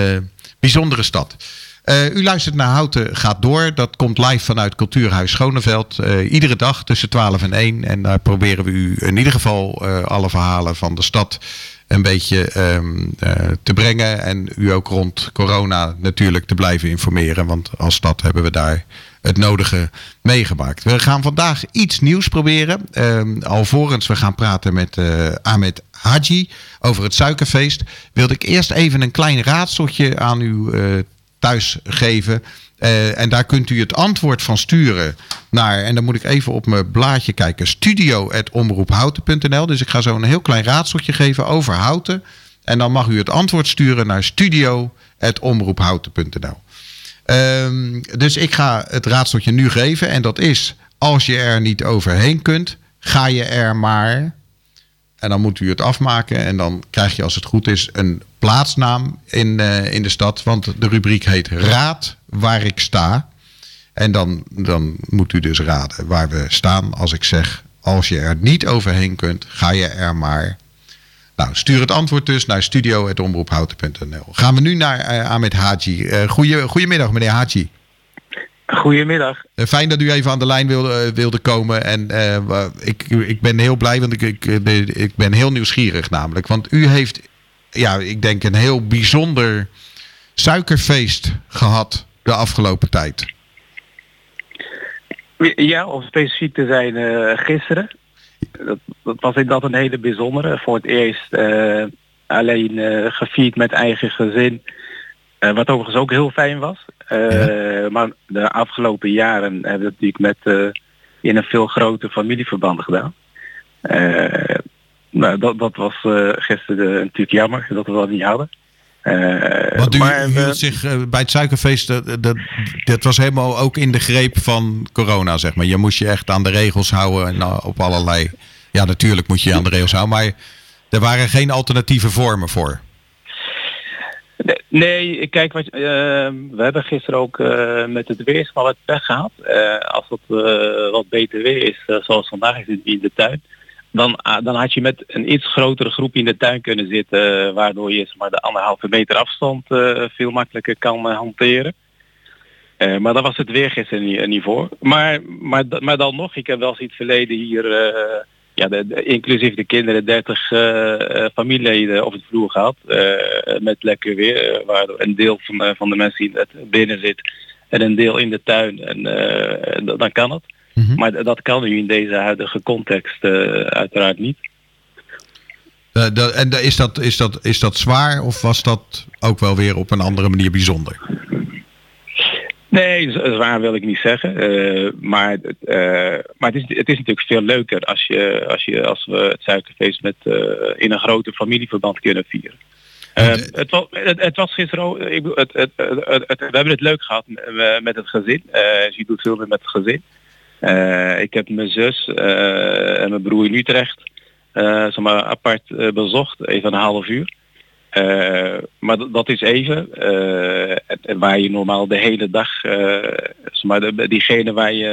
bijzondere stad. Eh, u luistert naar Houten gaat door. Dat komt live vanuit Cultuurhuis Schoneveld. eh, iedere dag tussen 12 en 1. En daar proberen we u in ieder geval eh, alle verhalen van de stad een beetje ehm, eh, te brengen. En u ook rond corona natuurlijk te blijven informeren. Want als stad hebben we daar het nodige meegemaakt. We gaan vandaag iets nieuws proberen. Ehm, alvorens we gaan praten met Ahmed Haji over het suikerfeest, wilde ik eerst even een klein raadseltje aan u eh, thuis geven. Eh, en daar kunt u het antwoord van sturen naar, en dan moet ik even op mijn blaadje kijken, studio.omroephouten.nl. Dus ik ga zo een heel klein raadseltje geven over houten. En dan mag u het antwoord sturen naar studio.omroephouten.nl. Ehm, dus ik ga het raadseltje nu geven. En dat is, als je er niet overheen kunt, ga je er maar. En dan moet u het afmaken. En dan krijg je, als het goed is, een plaatsnaam in, eh, in de stad. Want de rubriek heet Raad waar ik sta. En dan, dan moet u dus raden waar we staan als ik zeg... als je er niet overheen kunt, ga je er maar... Nou, stuur het antwoord dus naar studio.omroephouten.nl. Gaan we nu naar eh, Ahmed Haji. Eh goeie, goedemiddag, meneer Haji. Goedemiddag. Eh, fijn dat u even aan de lijn wilde, eh, wilde komen. En eh, ik, ik ben heel blij, want ik, ik, ik ben heel nieuwsgierig namelijk. Want u heeft, ja, ik denk een heel bijzonder suikerfeest gehad de afgelopen tijd. Ja, om specifiek te zijn, gisteren. Dat, dat was inderdaad een hele bijzondere. Voor het eerst alleen eh, gevierd met eigen gezin. Wat overigens ook heel fijn was. Eh, Maar de afgelopen jaren hebben we het natuurlijk met eh, in een veel groter familieverband gedaan. Eh, nou, dat, dat was gisteren natuurlijk jammer dat we dat niet hadden. Eh, Want u maar, hield zich bij het suikerfeest, dat, dat, dat was helemaal ook in de greep van corona, zeg maar. Je moest je echt aan de regels houden en op allerlei... Ja, natuurlijk moet je je aan de regels houden, maar er waren geen alternatieve vormen voor. Nee, Nee, kijk, wat, eh, we hebben gisteren ook eh, met het weersmal wat pech gehad. Eh, als het eh, wat beter weer is, zoals vandaag is het in de tuin, dan, ah, dan had je met een iets grotere groep in de tuin kunnen zitten, waardoor je maar, de anderhalve meter afstand veel makkelijker kan hanteren. Maar daar was het weer gisteren niet, voor. Maar, maar, maar dan nog, ik heb wel eens in het verleden hier, ja, de, de- inclusief de kinderen, 30 eh, eh, familieleden op het vloer gehad. eh, met lekker weer, waardoor een deel van, de- van de mensen die het binnen zit en een deel in de tuin. En dan kan het. Maar d- dat kan nu in deze huidige context uiteraard niet. En is dat, is, dat, is dat zwaar of was dat ook wel weer op een andere manier bijzonder? Nee, zwaar wil ik niet zeggen. eh, maar eh, maar het, is, het is natuurlijk veel leuker als, je, als, je, als we het suikerfeest met, eh, in een groter familieverband kunnen vieren. Het, was, het, het was gisteren ik het, het, het, we hebben het leuk gehad met, het gezin. Je doet veel meer met het gezin. Ik heb mijn zus en mijn broer in Utrecht zeg maar, apart bezocht, even een half uur. Eh, maar dat- is even. eh, en waar je normaal de hele dag, zeg maar, de, diegene waar je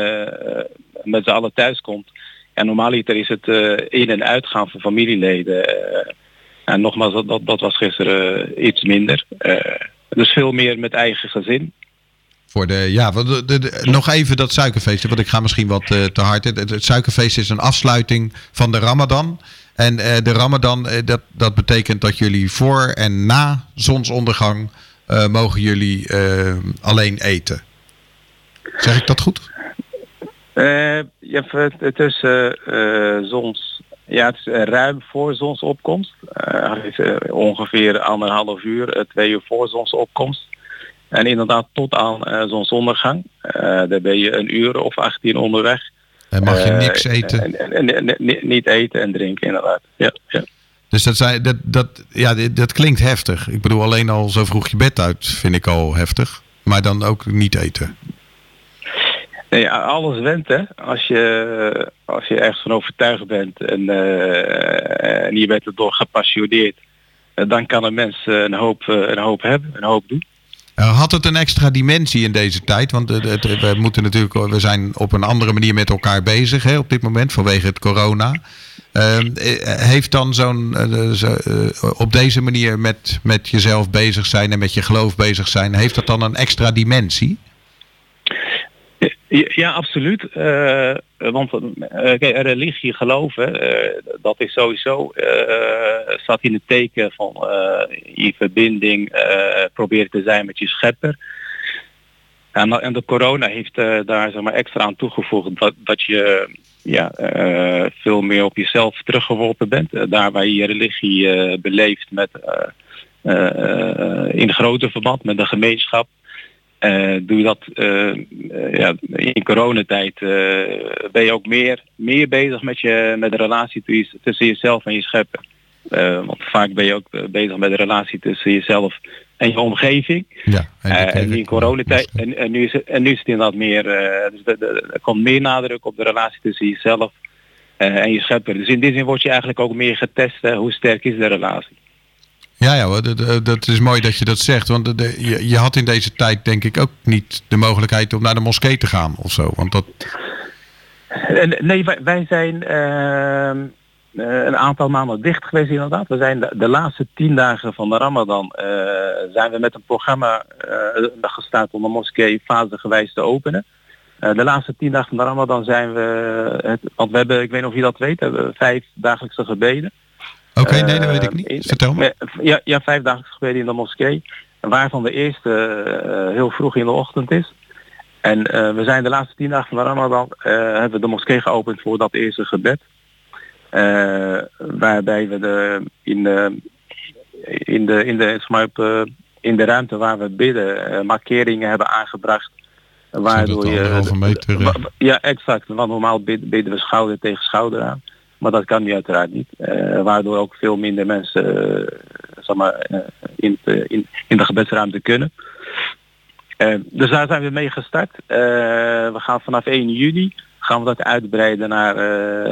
met z'n allen thuis komt. En normaaliter is het in- en uitgaan van familieleden. en nogmaals, dat, dat, was gisteren iets minder. Dus veel meer met eigen gezin. Voor de, ja, de, de- de- nog even dat suikerfeest, want ik ga misschien wat te hard. Het- het suikerfeest is een afsluiting van de Ramadan. En eh, de Ramadan, eh, dat, dat betekent dat jullie voor en na zonsondergang eh, mogen jullie alleen eten. Zeg ik dat goed? Hebt het eh, zons, ja, het is ruim voor zonsopkomst. Is, ongeveer anderhalf uur, twee uur voor zonsopkomst. En inderdaad tot aan zonsondergang. Daar ben je een uur of 18 onderweg. En mag je Eh, niks eten? En, en, en- en- ni- niet eten en drinken inderdaad. Ja, ja. Dus dat, zijn, dat, dat, ja, dat klinkt heftig. Ik bedoel, alleen al zo vroeg je bed uit vind ik al heftig. Maar dan ook niet eten. Nee, alles went hè. Als je, als je ergens van overtuigd bent en, eh, en je bent erdoor gepassioneerd, eh, dan kan een mens een hoop, een hoop hebben, een hoop doen. Uh, Had het een extra dimensie in deze tijd? Want het- we moeten natuurlijk, we zijn op een andere manier met elkaar bezig hè, op dit moment vanwege het corona. Ehm, eh, heeft dan zo'n eh, zo, eh, op deze manier met, met jezelf bezig zijn en met je geloof bezig zijn, heeft dat dan een extra dimensie? Ja, absoluut. Eh, want eh, religie, geloven, eh, dat is sowieso staat in het teken van je verbinding, proberen te zijn met je schepper. En, en de corona heeft daar zeg maar, extra aan toegevoegd dat, dat je ja, veel meer op jezelf teruggeworpen bent. Daar waar je religie beleeft met, in groter verband met de gemeenschap. Eh, doe je dat eh, eh, ja, in coronatijd eh, ben je ook meer, meer bezig met, je, met de relatie tussen, jezelf en je schepper. Want vaak ben je ook bezig met de relatie tussen jezelf en je omgeving. Ja, en in coronatijd en, en, nu is het, en nu is het inderdaad meer, dus de- de- er komt meer nadruk op de relatie tussen jezelf en je schepper. Dus in die zin word je eigenlijk ook meer getest, hè, hoe sterk is de relatie. Ja, ja dat, dat- is mooi dat je dat zegt. Want de- je, je had in deze tijd denk ik ook niet de mogelijkheid om naar de moskee te gaan of zo. Want dat, nee, wij, zijn ehm, eh, een aantal maanden dicht geweest inderdaad. We zijn de, laatste tien dagen van de Ramadan eh, zijn we met een programma eh, gestart om de moskee fasegewijs te openen. De laatste tien dagen van de Ramadan zijn we, het, want we hebben, ik weet niet of je dat weet, hebben we vijf dagelijkse gebeden. Oké, nee, dat weet ik Eh, niet. in- Vertel me. eh, Ja, ja, vijf dagelijkse gebeden in de moskee. Waarvan de eerste eh, heel vroeg in de ochtend is. En eh, we zijn de laatste tien dagen van de Ramadan eh, hebben we de moskee geopend voor dat eerste gebed. Eh, waarbij we de, in de, in de, in de, eh, in de ruimte waar we bidden eh, markeringen hebben aangebracht. Waardoor je, meter, eh. ja, exact. Want normaal bid- bidden we schouder tegen schouder aan. Maar dat kan nu uiteraard niet. Eh, waardoor ook veel minder mensen eh, zeg maar, eh, in, de- gebedsruimte kunnen. Dus daar zijn we mee gestart. We gaan vanaf 1 juli gaan we dat uitbreiden naar,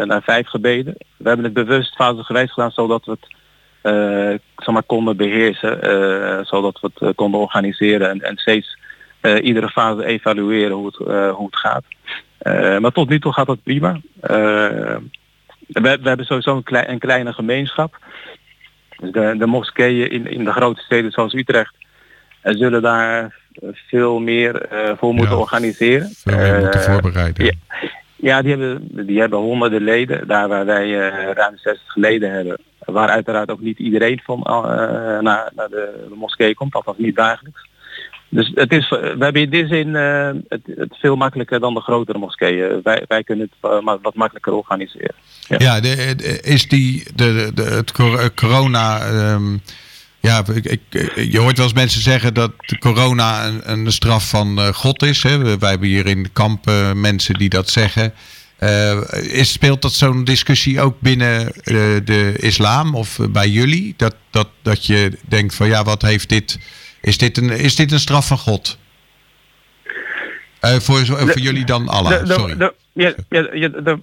naar vijf gebeden. We hebben het bewust fase geweest gedaan zodat we het zeg maar, konden beheersen. eh, zodat we het konden organiseren en, steeds iedere fase evalueren hoe het, hoe het gaat. Maar tot nu toe gaat dat prima. Eh, we, we hebben sowieso een, klei- een kleine gemeenschap. Dus de, de moskeeën in, in de grote steden zoals Utrecht eh, zullen daar veel meer eh, voor moeten organiseren. Veel meer moeten Eh, voorbereiden. ja, ja, die hebben, die hebben honderden leden, daar waar wij eh, ruim 60 leden hebben. Waar uiteraard ook niet iedereen van eh, naar, naar de, de moskee komt, althans niet dagelijks. Dus het is, we hebben in die zin eh, het, het veel makkelijker dan de grotere moskeeën. Wij, wij kunnen het eh, wat makkelijker organiseren. Ja, de, is die de, de, het cor- corona. ehm, ja, ik, je hoort wel eens mensen zeggen dat corona een, een straf van eh, God is. Hè? Wij hebben hier in de eh, mensen die dat zeggen. Eh, is, speelt dat zo'n discussie ook binnen eh, de islam of eh, bij jullie? Dat, dat, dat je denkt van ja, wat heeft dit? Is dit een, is dit een straf van God? Eh, voor, voor jullie dan Allah, De- sorry. de- ja,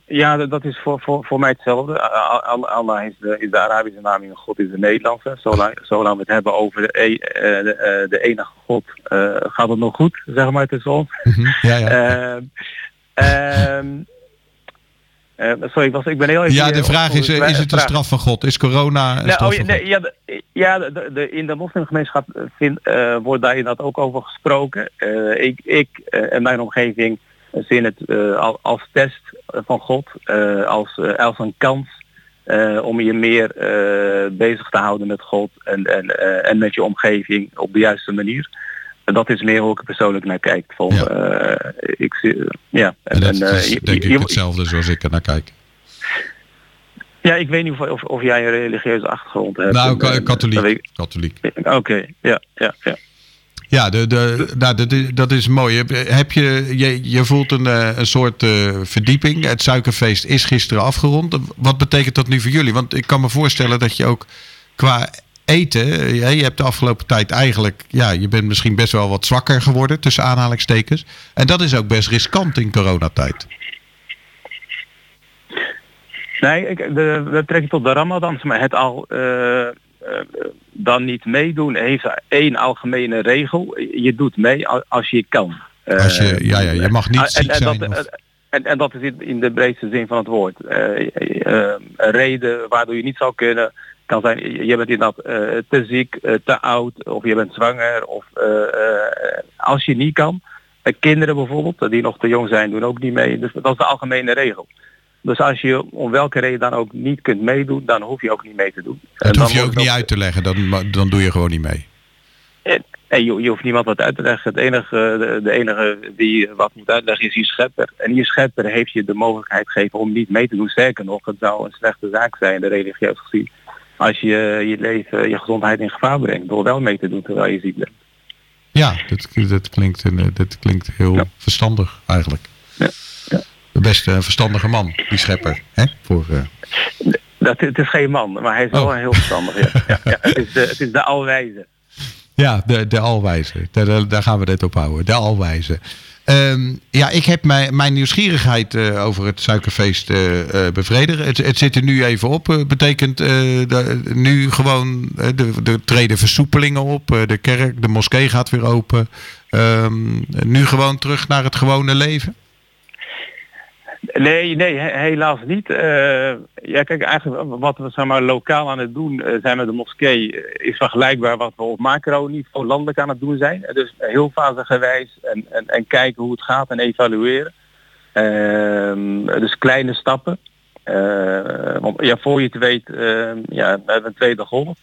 ja, dat is voor, voor, voor mij hetzelfde. Al- Al- Allah is de, is de Arabische naam en God is de Nederlandse. Zolang, zolang we het hebben over de, e- eh, de, eh, de enige God, gaat het nog goed, zeg maar tussen ons. Ja, ja. Ehm, eh, sorry, ik, was, ik ben heel even... Ja, de vraag is, eh, is het een straf van God? Is corona een Nee, straf oh, ja, van God? ja, de, ja de, de- in de moslimgemeenschap eh, vind, wordt daar inderdaad ook over gesproken. Ik ik en mijn omgeving zien het al, als test van God, als, als een kans om je meer bezig te houden met God en, en, en met je omgeving op de juiste manier. Dat is meer hoe ik er persoonlijk naar kijk. Van, eh, ik, zie- ja, En dat en, eh, is denk ik hetzelfde zoals ik er naar kijk. ja, ik weet niet of, of, of jij een religieuze achtergrond hebt. Nou, En, eh, dat katholiek. ik- katholiek. Oké, ja, ja, ja. Ja, de, de, nou, dat, is, dat is mooi. Heb, je, je, je voelt een, een soort verdieping. Het suikerfeest is gisteren afgerond. Wat betekent dat nu voor jullie? Want ik kan me voorstellen dat je ook qua eten... eh, je hebt de afgelopen tijd eigenlijk... Ja, je bent misschien best wel wat zwakker geworden, tussen aanhalingstekens. En dat is ook best riskant in coronatijd. Nee, ik, de, we trekken tot de Ramadan, maar het al eh, eh, dan niet meedoen heeft één algemene regel. Je doet mee al- als je kan. Als je, Eh, ja, ja, je mag niet en- ziek en zijn. Dat, of- eh, en, en dat is in, de breedste zin van het woord. Eh, eh, een reden waardoor je niet zou kunnen kan zijn, je bent inderdaad eh, te ziek, eh, te oud of je bent zwanger. Of eh, als je niet kan, kinderen bijvoorbeeld, die nog te jong zijn, doen ook niet mee. Dus dat is de algemene regel. Dus als je om welke reden dan ook niet kunt meedoen, dan hoef je ook niet mee te doen. Dat dan hoef je ook niet het uit te leggen. Dan, dan doe je gewoon niet mee. en, je, je hoeft niemand wat uit te leggen. Het enige, de, de enige die wat moet uitleggen is je schepper. En je schepper heeft je de mogelijkheid gegeven om niet mee te doen. Sterker nog, het zou een slechte zaak zijn, de religieus gezien, als je je leven, je gezondheid in gevaar brengt door wel mee te doen terwijl je ziek bent. Ja, dat, dat, klinkt, eh, dat klinkt heel verstandig eigenlijk. De beste eh, verstandige man, die schepper. Hè? Voor, eh, Dat, het is geen man, maar hij is wel heel verstandig. Ja. Ja, ja, het, is de, het is de alwijze. Ja, de, de alwijze. Daar- daar gaan we dit op houden. De alwijze. Ehm, ja, ik heb mijn, mijn nieuwsgierigheid eh, over het suikerfeest bevredigen. Het, het zit er nu even op. Betekent nu gewoon, de, de treden versoepelingen op. De kerk, de moskee gaat weer open. Ehm, nu gewoon terug naar het gewone leven? Nee, nee, he- helaas niet. Eh, ja, kijk, eigenlijk wat we zeg maar, lokaal aan het doen eh, zijn met de moskee eh, is vergelijkbaar wat we op macro-niveau landelijk aan het doen zijn. Dus heel fasegewijs en, en, en kijken hoe het gaat en evalueren. Ehm, dus kleine stappen. Want ja, voor je het weet, ehm, ja, we hebben een tweede golf.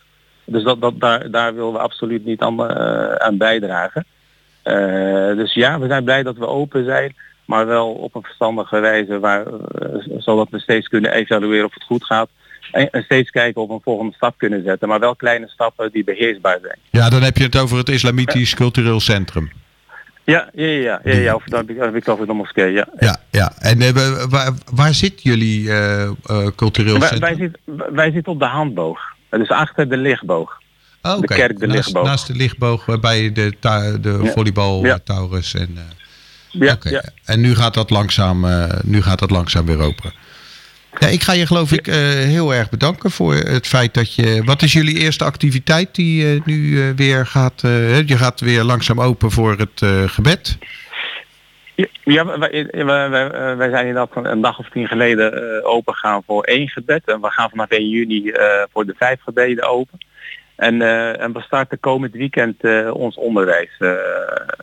Dus dat, dat, daar, daar willen we absoluut niet aan, aan bijdragen. Dus ja, we zijn blij dat we open zijn, maar wel op een verstandige wijze, waar, eh, zodat we steeds kunnen evalueren of het goed gaat. En, steeds kijken of we een volgende stap kunnen zetten, maar wel kleine stappen die beheersbaar zijn. Ja, dan heb je het over het Islamitisch Cultureel Centrum. Ja, ja, ja, ja, ja, ja of dan heb ik, het over de moskee, ja. Ja, ja. En wa- waar, waar zit jullie eh, cultureel Wij, centrum? wij, zitten, wij zitten op de handboog, dus achter de lichtboog. Oh, de kerk, de naast, lichtboog. naast de lichtboog bij de, de volleybal Ja. Taurus. En, Ja, en nu gaat dat langzaam, eh, nu gaat dat langzaam weer open. Ja, ik ga je geloof ik eh, heel erg bedanken voor het feit dat je... Wat is jullie eerste activiteit die eh, nu weer gaat... je gaat weer langzaam open voor het gebed. Ja, wij, wij, zijn inderdaad een dag of tien geleden open gaan voor één gebed. En we gaan vanaf 1 juni voor de vijf gebeden open. En, eh, en we starten komend weekend ons onderwijs.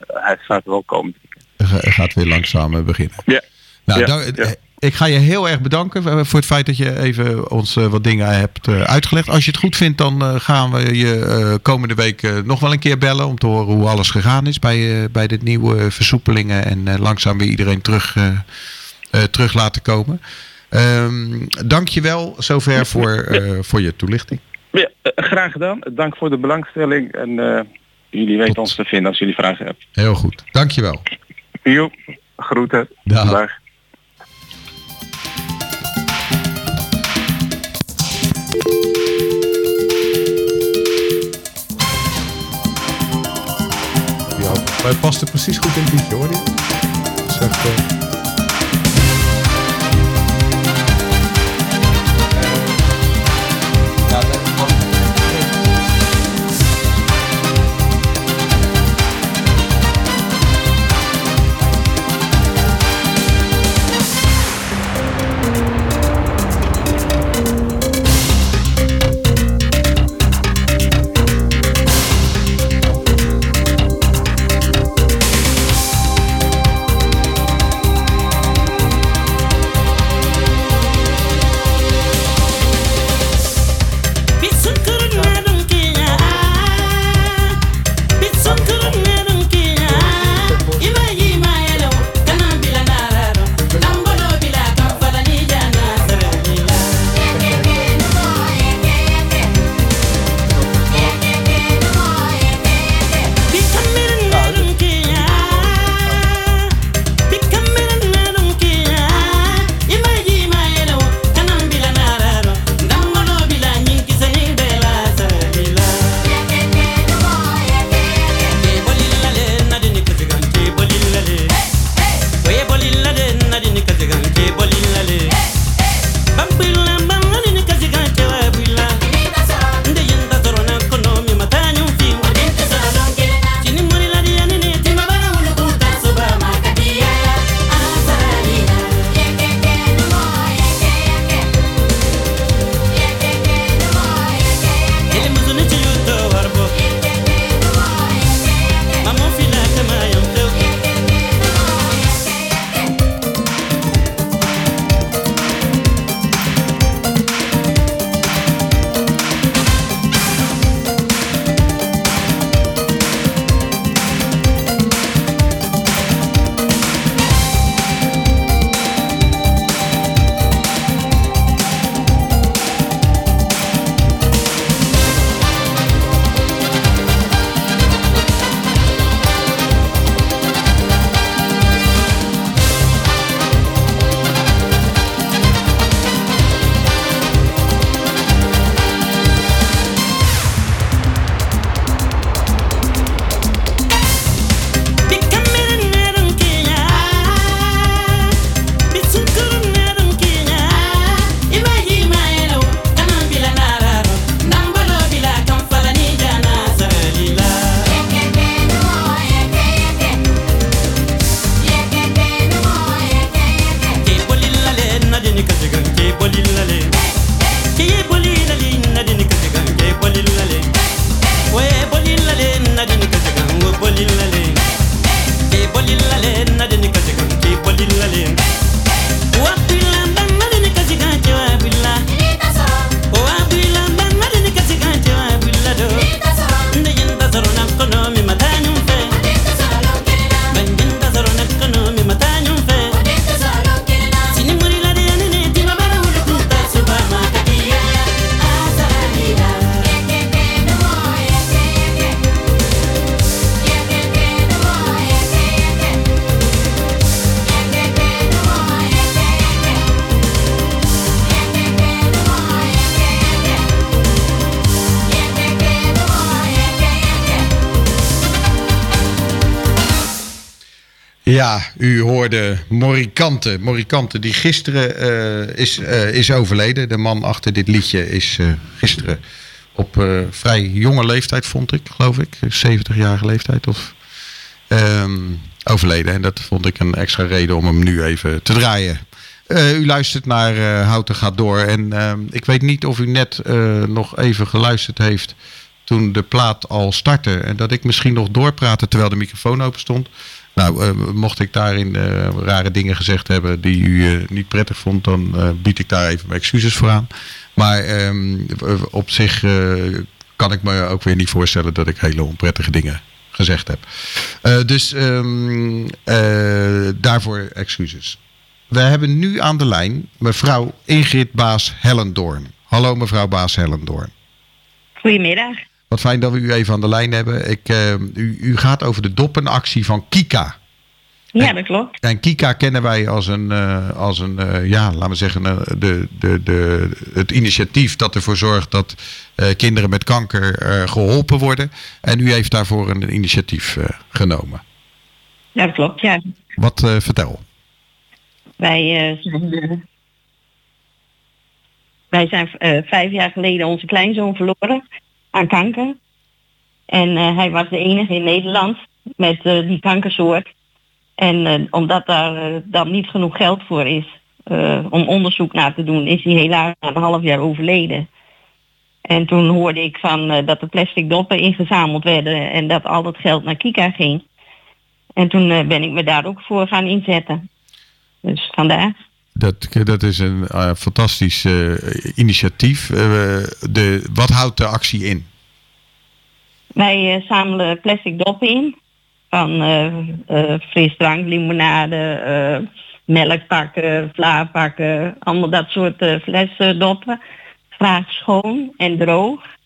Hij start wel komend weekend. Ga- gaat weer langzaam eh, beginnen. Ja. Nou, Ja, ja. eh, Ik ga je heel erg bedanken eh, voor het feit dat je even ons wat dingen hebt uitgelegd. Als je het goed vindt, dan gaan we je komende week nog wel een keer bellen om te horen hoe alles gegaan is bij, bij de nieuwe versoepelingen en langzaam weer iedereen terug, terug laten komen. Ehm Dank je wel zover voor, voor je toelichting. Ja, graag gedaan. Dank voor de belangstelling. En jullie weten ons te vinden als jullie vragen hebben. Heel goed. Dank je wel. Jo, groeten. Dag. Dag. Maar het past er precies goed in het liedje hoor. Dat is echt, eh, U hoorde Morikante. Morikante die gisteren eh, is, eh, is overleden. De man achter dit liedje is eh, gisteren op vrij jonge leeftijd, vond ik, geloof ik. 70-jarige leeftijd of ehm, overleden. En dat vond ik een extra reden om hem nu even te draaien. U luistert naar Houten gaat door. En ehm, ik weet niet of u net nog even geluisterd heeft toen de plaat al startte. En dat ik misschien nog doorpraatte terwijl de microfoon open stond. Nou, eh, mocht ik daarin eh, rare dingen gezegd hebben die u eh, niet prettig vond, dan bied ik daar even mijn excuses voor aan. Maar ehm, op zich kan ik me ook weer niet voorstellen dat ik hele onprettige dingen gezegd heb. Dus ehm, eh, daarvoor excuses. We hebben nu aan de lijn mevrouw Ingrid Baas Hellendoorn. Hallo mevrouw Baas Hellendoorn. Goedemiddag. Wat fijn dat we u even aan de lijn hebben. Ik, eh, u, u gaat over de doppenactie van Kika. Ja, dat klopt. En Kika kennen wij als een, eh, als een eh, ja, laten we zeggen, de, de, de, het initiatief dat ervoor zorgt dat kinderen met kanker eh, geholpen worden. En u heeft daarvoor een initiatief genomen. Ja, dat klopt, ja. Wat vertel? Wij zijn, wij zijn vijf jaar geleden onze kleinzoon verloren aan kanker. En eh, hij was de enige in Nederland met eh, die kankersoort. En eh, omdat daar dan niet genoeg geld voor is om onderzoek naar te doen, is hij helaas na een half jaar overleden. En toen hoorde ik van dat de plastic doppen ingezameld werden en dat al dat geld naar Kika ging. En toen ben ik me daar ook voor gaan inzetten. Dus vandaar. Dat, is een eh, fantastisch eh, initiatief. Eh, de, wat houdt de actie in? Wij zamelen plastic doppen in. Van frisdrank, limonade, melkpakken, vlaapakken. Allemaal dat soort eh, flessen doppen. Graag schoon en droog.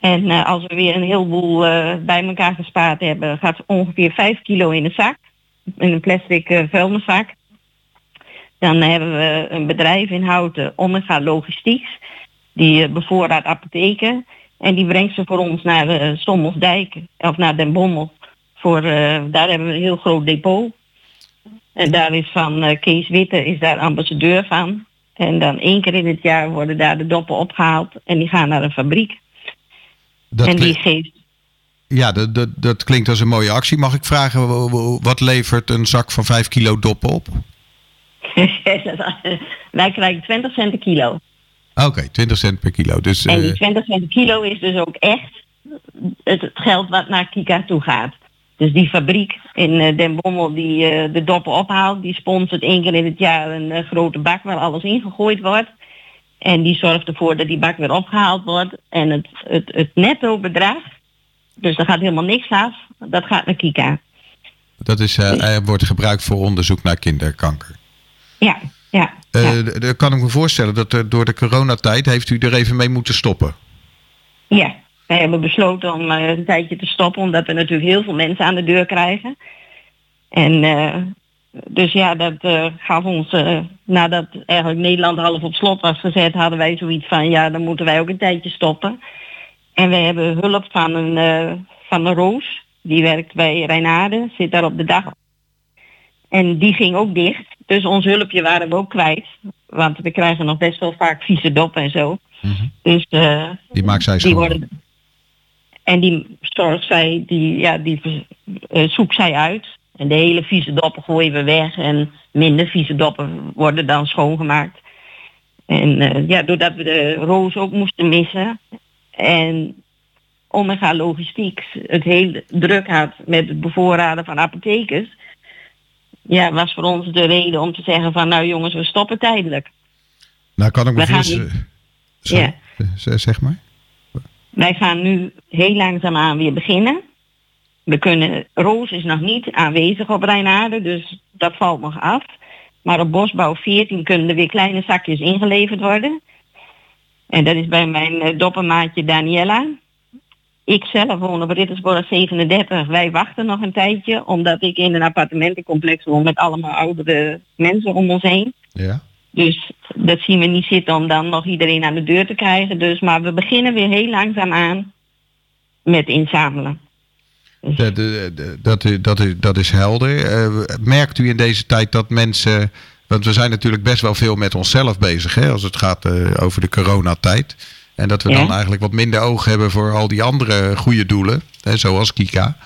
En als we weer een heleboel eh, bij elkaar gespaard hebben, gaat ongeveer 5 kilo in een zak. In een plastic vuilniszak. Dan hebben we een bedrijf in Houten, Omega Logistieks. Die eh, bevoorraadt apotheken. En die brengt ze voor ons naar uh, Sommelsdijk of naar Den Bommel. Voor, eh, daar hebben we een heel groot depot. En daar is van Kees Witte is daar ambassadeur van. En dan één keer in het jaar worden daar de doppen opgehaald. En die gaan naar een fabriek. Dat en die geeft Ja, dat, dat, dat klinkt als een mooie actie. Mag ik vragen, wat levert een zak van 5 kilo doppen op? Wij krijgen 20 cent per kilo. Oké, 20 cent per kilo. Dus, En die eh, 20 cent per kilo is dus ook echt het, geld wat naar Kika toe gaat. Dus die fabriek in eh, Den Bommel die eh, de doppen ophaalt, die sponsort één keer in het jaar een eh, grote bak waar alles ingegooid wordt. En die zorgt ervoor dat die bak weer opgehaald wordt. En het, het, het netto bedrag, dus daar gaat helemaal niks af, dat gaat naar Kika. dat is, eh, er wordt gebruikt voor onderzoek naar kinderkanker. Ja, ja. Eh, d- kan ik me voorstellen dat er door de coronatijd heeft u er even mee moeten stoppen. Ja, wij hebben besloten om eh, een tijdje te stoppen, omdat we natuurlijk heel veel mensen aan de deur krijgen. En eh, dus ja, dat eh, gaf ons, eh, nadat eigenlijk Nederland half op slot was gezet, hadden wij zoiets van, ja, dan moeten wij ook een tijdje stoppen. En we hebben hulp van een, eh, van een Roos, die werkt bij Rijnade, zit daar op de dag. En die ging ook dicht, dus ons hulpje waren we ook kwijt. Want we krijgen nog best wel vaak vieze doppen en zo. Dus eh, Die maakt zij die schoon. worden en die zorgt zij, die, ja, die eh, zoekt zij uit. En de hele vieze doppen gooien we weg. En minder vieze doppen worden dan schoongemaakt. En eh, ja, doordat we de roos ook moesten missen. En Omega Logistiek het heel druk had met het bevoorraden van apothekers. Ja, was voor ons de reden om te zeggen van nou jongens, we stoppen tijdelijk. Nou kan ik me voorstellen... Ja. zeg maar. Wij gaan nu heel langzaamaan weer beginnen. We kunnen, Roos is nog niet aanwezig op Rijnaarden, dus dat valt nog af. Maar op Bosbouw 14 kunnen er weer kleine zakjes ingeleverd worden. En dat is bij mijn eh, doppermaatje Daniela. Ik zelf woon op Rittersborg 37. Wij wachten nog een tijdje, omdat ik in een appartementencomplex woon met allemaal oudere mensen om ons heen. Ja. Dus dat zien we niet zitten om dan nog iedereen aan de deur te krijgen. Dus, maar we beginnen weer heel langzaam aan met inzamelen. Dat, dat, dat, is- dat, is, dat is helder. Eh, merkt u in deze tijd dat mensen. Want we zijn natuurlijk best wel veel met onszelf bezig hè, als het gaat eh, over de coronatijd. En dat we Ja. dan eigenlijk wat minder oog hebben voor al die andere goede doelen, hè, zoals Kika.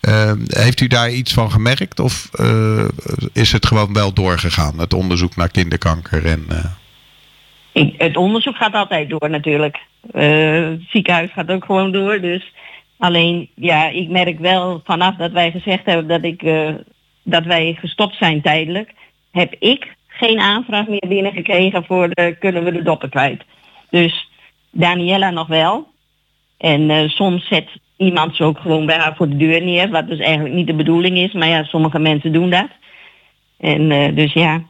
Eh, heeft u daar iets van gemerkt of eh, is het gewoon wel doorgegaan, het onderzoek naar kinderkanker? En, eh, Ik, het onderzoek gaat altijd door natuurlijk. Het ziekenhuis gaat ook gewoon door. Dus alleen, ja, ik merk wel vanaf dat wij gezegd hebben dat, ik, dat wij gestopt zijn tijdelijk, heb ik geen aanvraag meer binnengekregen voor de, kunnen we de doppen kwijt. Dus Daniela nog wel. En eh, soms zet iemand ze ook gewoon bij haar voor de deur neer, wat dus eigenlijk niet de bedoeling is. Maar ja, sommige mensen doen dat. En eh, dus ja,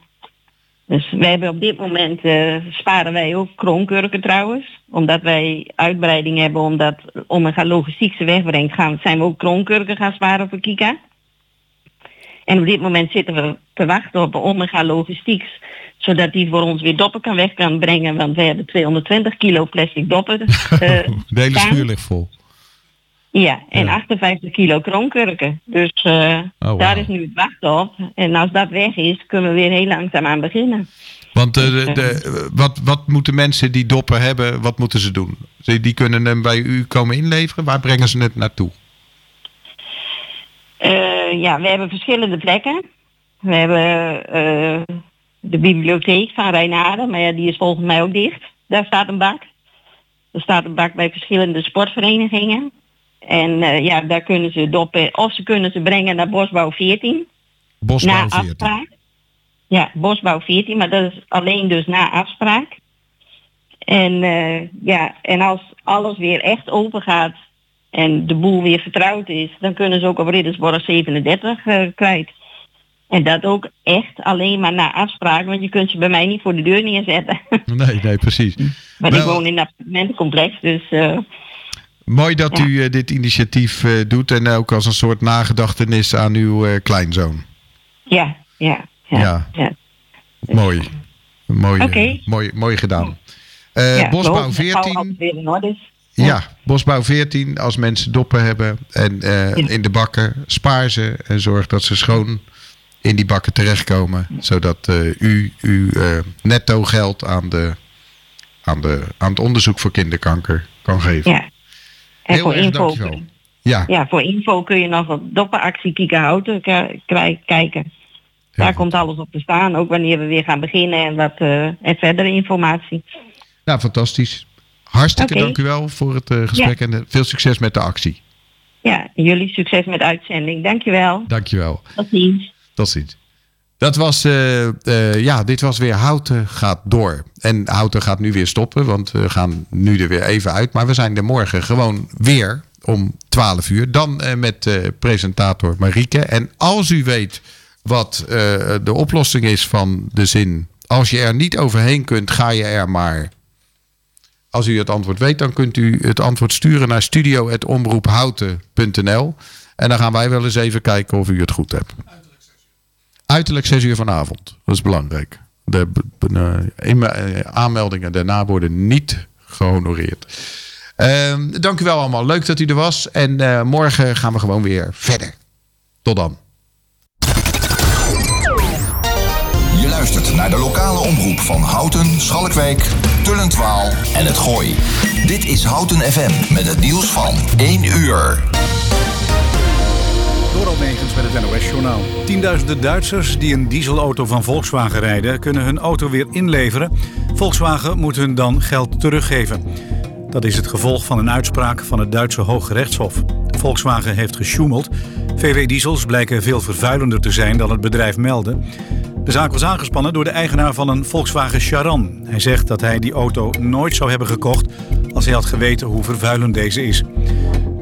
dus wij hebben op dit moment eh, sparen wij ook kroonkurken trouwens. Omdat wij uitbreiding hebben, omdat Omega Logistiek ze wegbrengt, gaan, zijn we ook kroonkurken gaan sparen voor Kika. En op dit moment zitten we te wachten op Omega Logistieks, zodat die voor ons weer doppen kan weg kan brengen. Want we hebben 220 kilo plastic doppen. eh, de hele schuur ligt vol. Ja, en 58 kilo kroonkurken. Dus eh, wauw. daar is nu het wachten op. En als dat weg is, kunnen we weer heel langzaam aan beginnen. Want eh, de, de, wat, wat moeten mensen die doppen hebben, wat moeten ze doen? Ze- Die kunnen hem bij u komen inleveren. Waar brengen ze het naartoe? Eh, ja, we hebben verschillende plekken. We hebben eh, de bibliotheek van Rijnade, maar ja, die is volgens mij ook dicht. Daar staat een bak. Er staat een bak bij verschillende sportverenigingen. En eh, ja, daar kunnen ze doppen. Of ze kunnen ze brengen naar Bosbouw 14. Bosbouw na 14. afspraak. Ja, Bosbouw 14, maar dat is alleen dus na afspraak. En eh, ja, en als alles weer echt open gaat en de boel weer vertrouwd is, dan kunnen ze ook op Riddersborg 37 eh, kwijt. En dat ook echt alleen maar na afspraak, want je kunt ze bij mij niet voor de deur neerzetten. Nee, nee, precies. maar ik woon in een appartementencomplex, dus eh, Mooi dat Ja. u eh, dit initiatief eh, doet en ook als een soort nagedachtenis aan uw kleinzoon. ja, ja, ja. Ja. ja. Mooi. Mooi, mooi, mooi gedaan. Bosbouw hopen dat het 14. altijd weer in orde is. Ja, Bosbouw 14. Als mensen doppen hebben en in de bakken, spaar ze en zorg dat ze schoon in die bakken terechtkomen. Zodat eh, u uw eh, netto geld aan, de, aan, de, aan het onderzoek voor kinderkanker kan geven. Ja. En Heel voor erg info, dankjewel. Ja, ja, voor info kun je nog op doppenactie Kika Houten k- krij- kijken. Daar komt alles op te staan, ook wanneer we weer gaan beginnen en wat eh, en verdere informatie. nou fantastisch. Hartstikke dank u wel voor het gesprek Ja. en veel succes met de actie. Ja, jullie succes met de uitzending. Dankjewel. Dankjewel. Tot ziens. Ziens. Dat was, eh, ja, dit was weer Houten gaat door. En Houten gaat nu weer stoppen, want we gaan nu er weer even uit. Maar we zijn er morgen gewoon weer om 12 uur. Dan eh, met presentator Marieke. En als u weet wat de oplossing is van de zin... als je er niet overheen kunt, ga je er maar... Als u het antwoord weet, dan kunt u het antwoord sturen naar studio.omroephouten.nl. En dan gaan wij wel eens even kijken of u het goed hebt. Uiterlijk 6 uur vanavond. Dat is belangrijk. De eh, in- aanmeldingen daarna worden niet gehonoreerd. Ehm, dank u wel allemaal. Leuk dat u er was. En eh, morgen gaan we gewoon weer verder. Tot dan. Je luistert naar de lokale omroep van Houten, Schalkwijk, Tullentwaal en het Gooi. Dit is Houten FM met het nieuws van 1 uur. Door Almegens met het NOS-journaal. Tienduizenden Duitsers die een dieselauto van Volkswagen rijden... kunnen hun auto weer inleveren. Volkswagen moet hun dan geld teruggeven. Dat is het gevolg van een uitspraak van het Duitse Hoge Rechtshof. Volkswagen heeft gesjoemeld. VW-diesels blijken veel vervuilender te zijn dan het bedrijf meldde. De zaak was aangespannen door de eigenaar van een Volkswagen Charan. Hij zegt dat hij die auto nooit zou hebben gekocht... als hij had geweten hoe vervuilend deze is.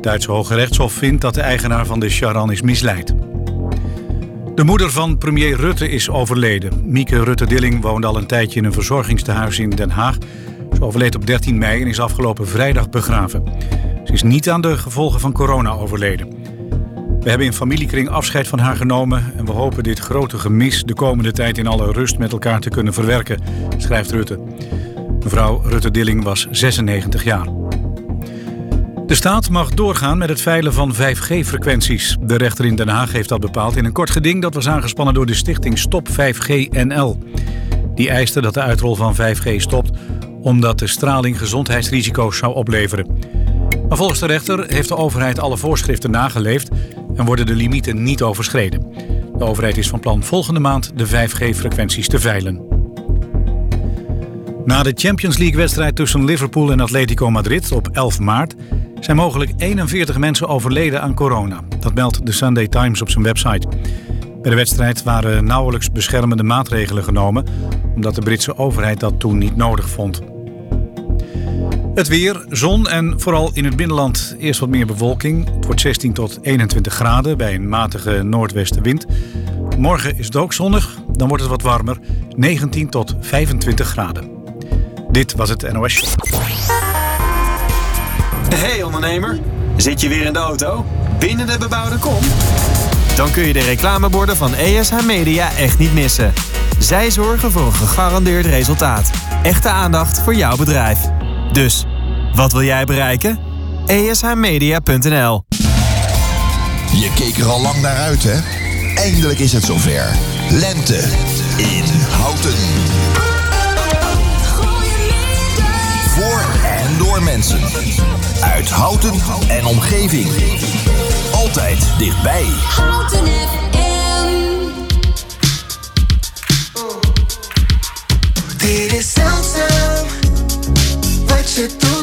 Duitse Hoge Rechtshof vindt dat de eigenaar van de Charan is misleid. De moeder van premier Rutte is overleden. Mieke Rutte-Dilling woonde al een tijdje in een verzorgingstehuis in Den Haag. Ze overleed op 13 mei en is afgelopen vrijdag begraven. Ze is niet aan de gevolgen van corona overleden. We hebben in familiekring afscheid van haar genomen... en we hopen dit grote gemis de komende tijd in alle rust met elkaar te kunnen verwerken, schrijft Rutte. Mevrouw Rutte-Dilling was 96 jaar. De staat mag doorgaan met het veilen van 5G-frequenties. De rechter in Den Haag heeft dat bepaald in een kort geding dat was aangespannen door de stichting Stop 5G NL. Die eiste dat de uitrol van 5G stopt omdat de straling gezondheidsrisico's zou opleveren. Maar volgens de rechter heeft de overheid alle voorschriften nageleefd en worden de limieten niet overschreden. De overheid is van plan volgende maand de 5G-frequenties te veilen. Na de Champions League-wedstrijd tussen Liverpool en Atletico Madrid op 11 maart zijn mogelijk 41 mensen overleden aan corona. Dat meldt de Sunday Times op zijn website. Bij de wedstrijd waren nauwelijks beschermende maatregelen genomen, omdat de Britse overheid dat toen niet nodig vond. Het weer, zon en vooral in het binnenland eerst wat meer bewolking. Het wordt 16 tot 21 graden bij een matige noordwestenwind. Morgen is het ook zonnig, dan wordt het wat warmer, 19 tot 25 graden. Dit was het NOS Show. Hey ondernemer, zit je weer in de auto? Binnen de bebouwde kom? Dan kun je de reclameborden van ESH Media echt niet missen. Zij zorgen voor een gegarandeerd resultaat. Echte aandacht voor jouw bedrijf. Dus, wat wil jij bereiken? ESHmedia.nl Je keek er al lang naar uit, hè? Eindelijk is het zover. Lente in Houten. Door mensen. Uit Houten en omgeving. Altijd dichtbij. Houten FM. Dit is zeldzaam wat je doet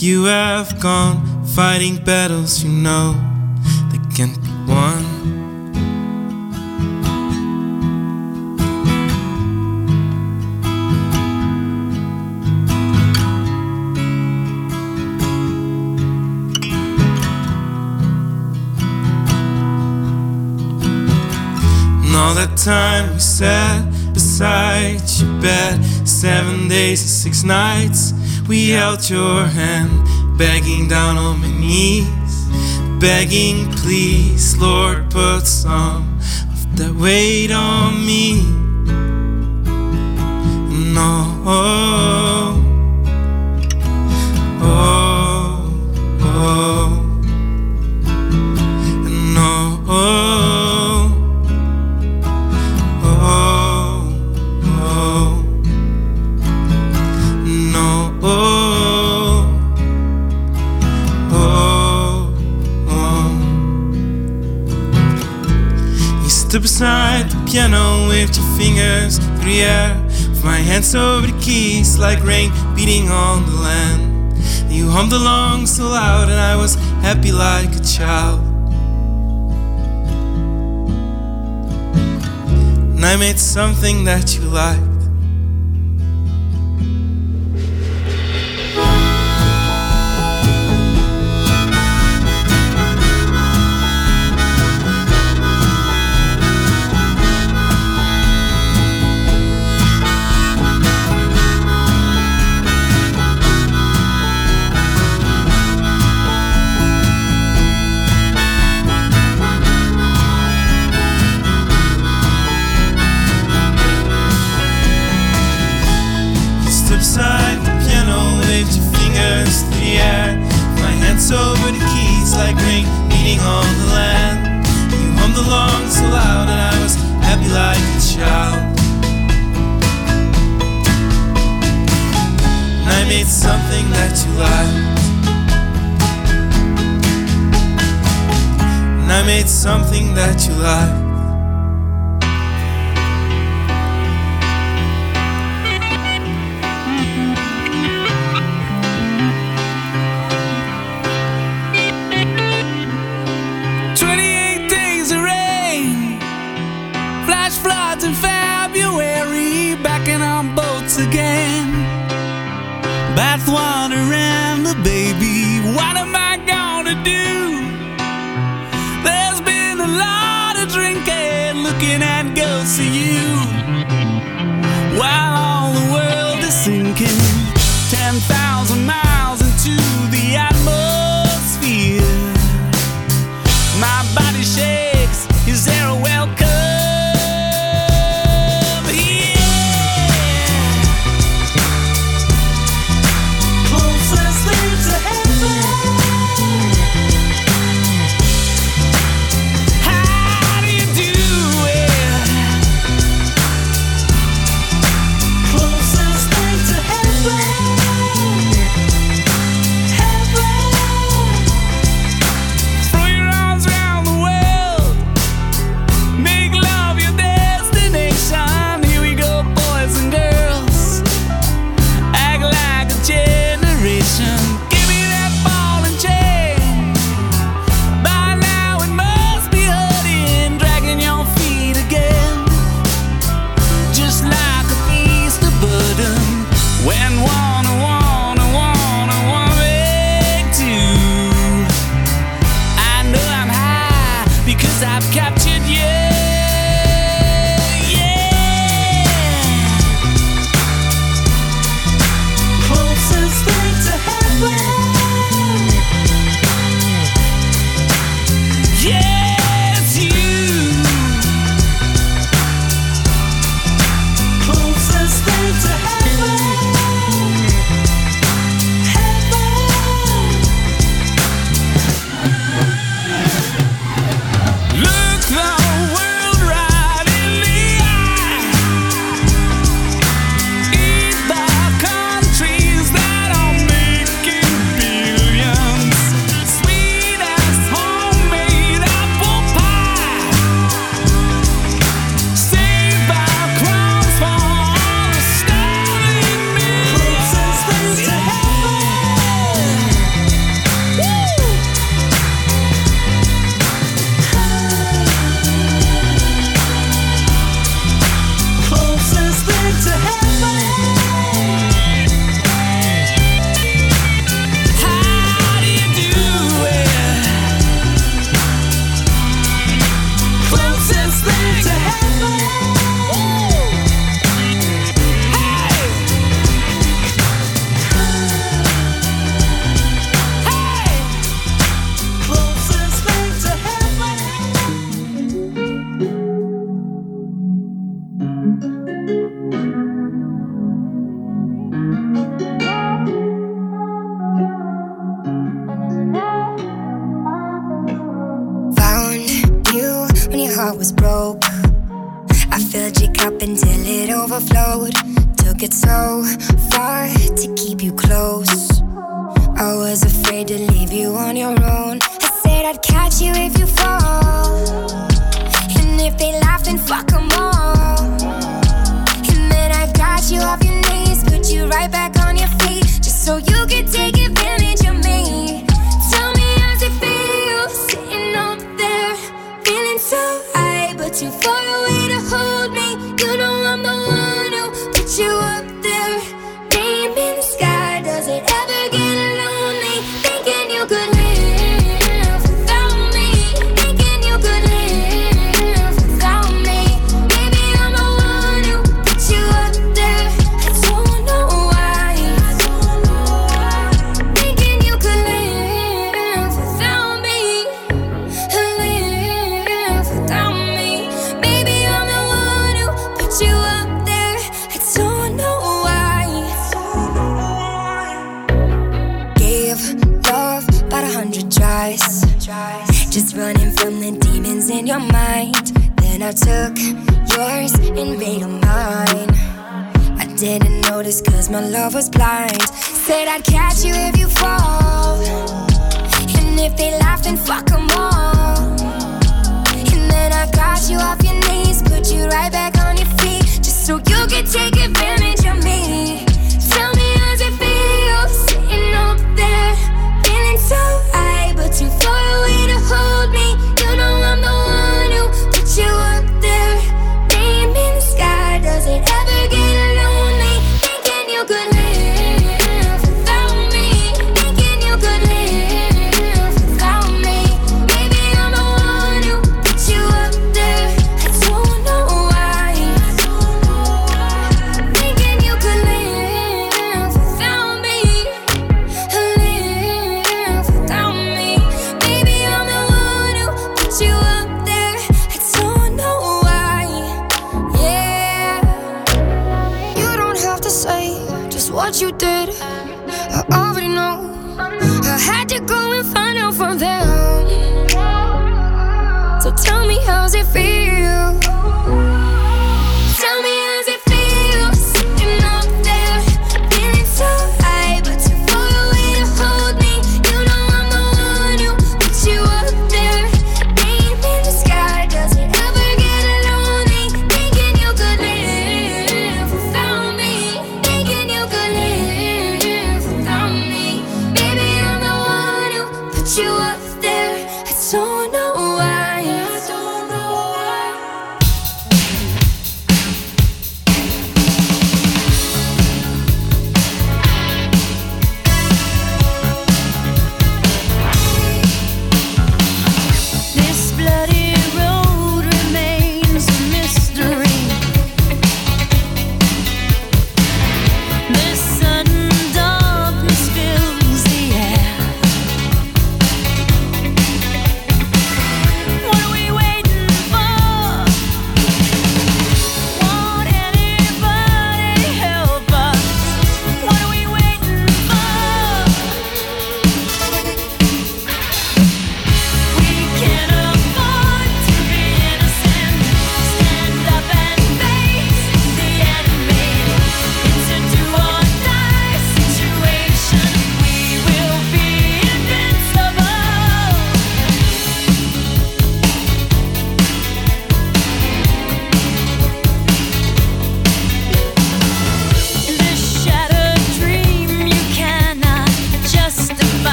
You have gone fighting battles you know that can't be won. And all that time we sat beside your bed, seven days and six nights. We held your hand, begging down on my knees, begging, please, Lord, put some of that weight on me. No. air with my hands over the keys like rain beating on the land. You hummed along so loud, and I was happy like a child. And I made something that you liked.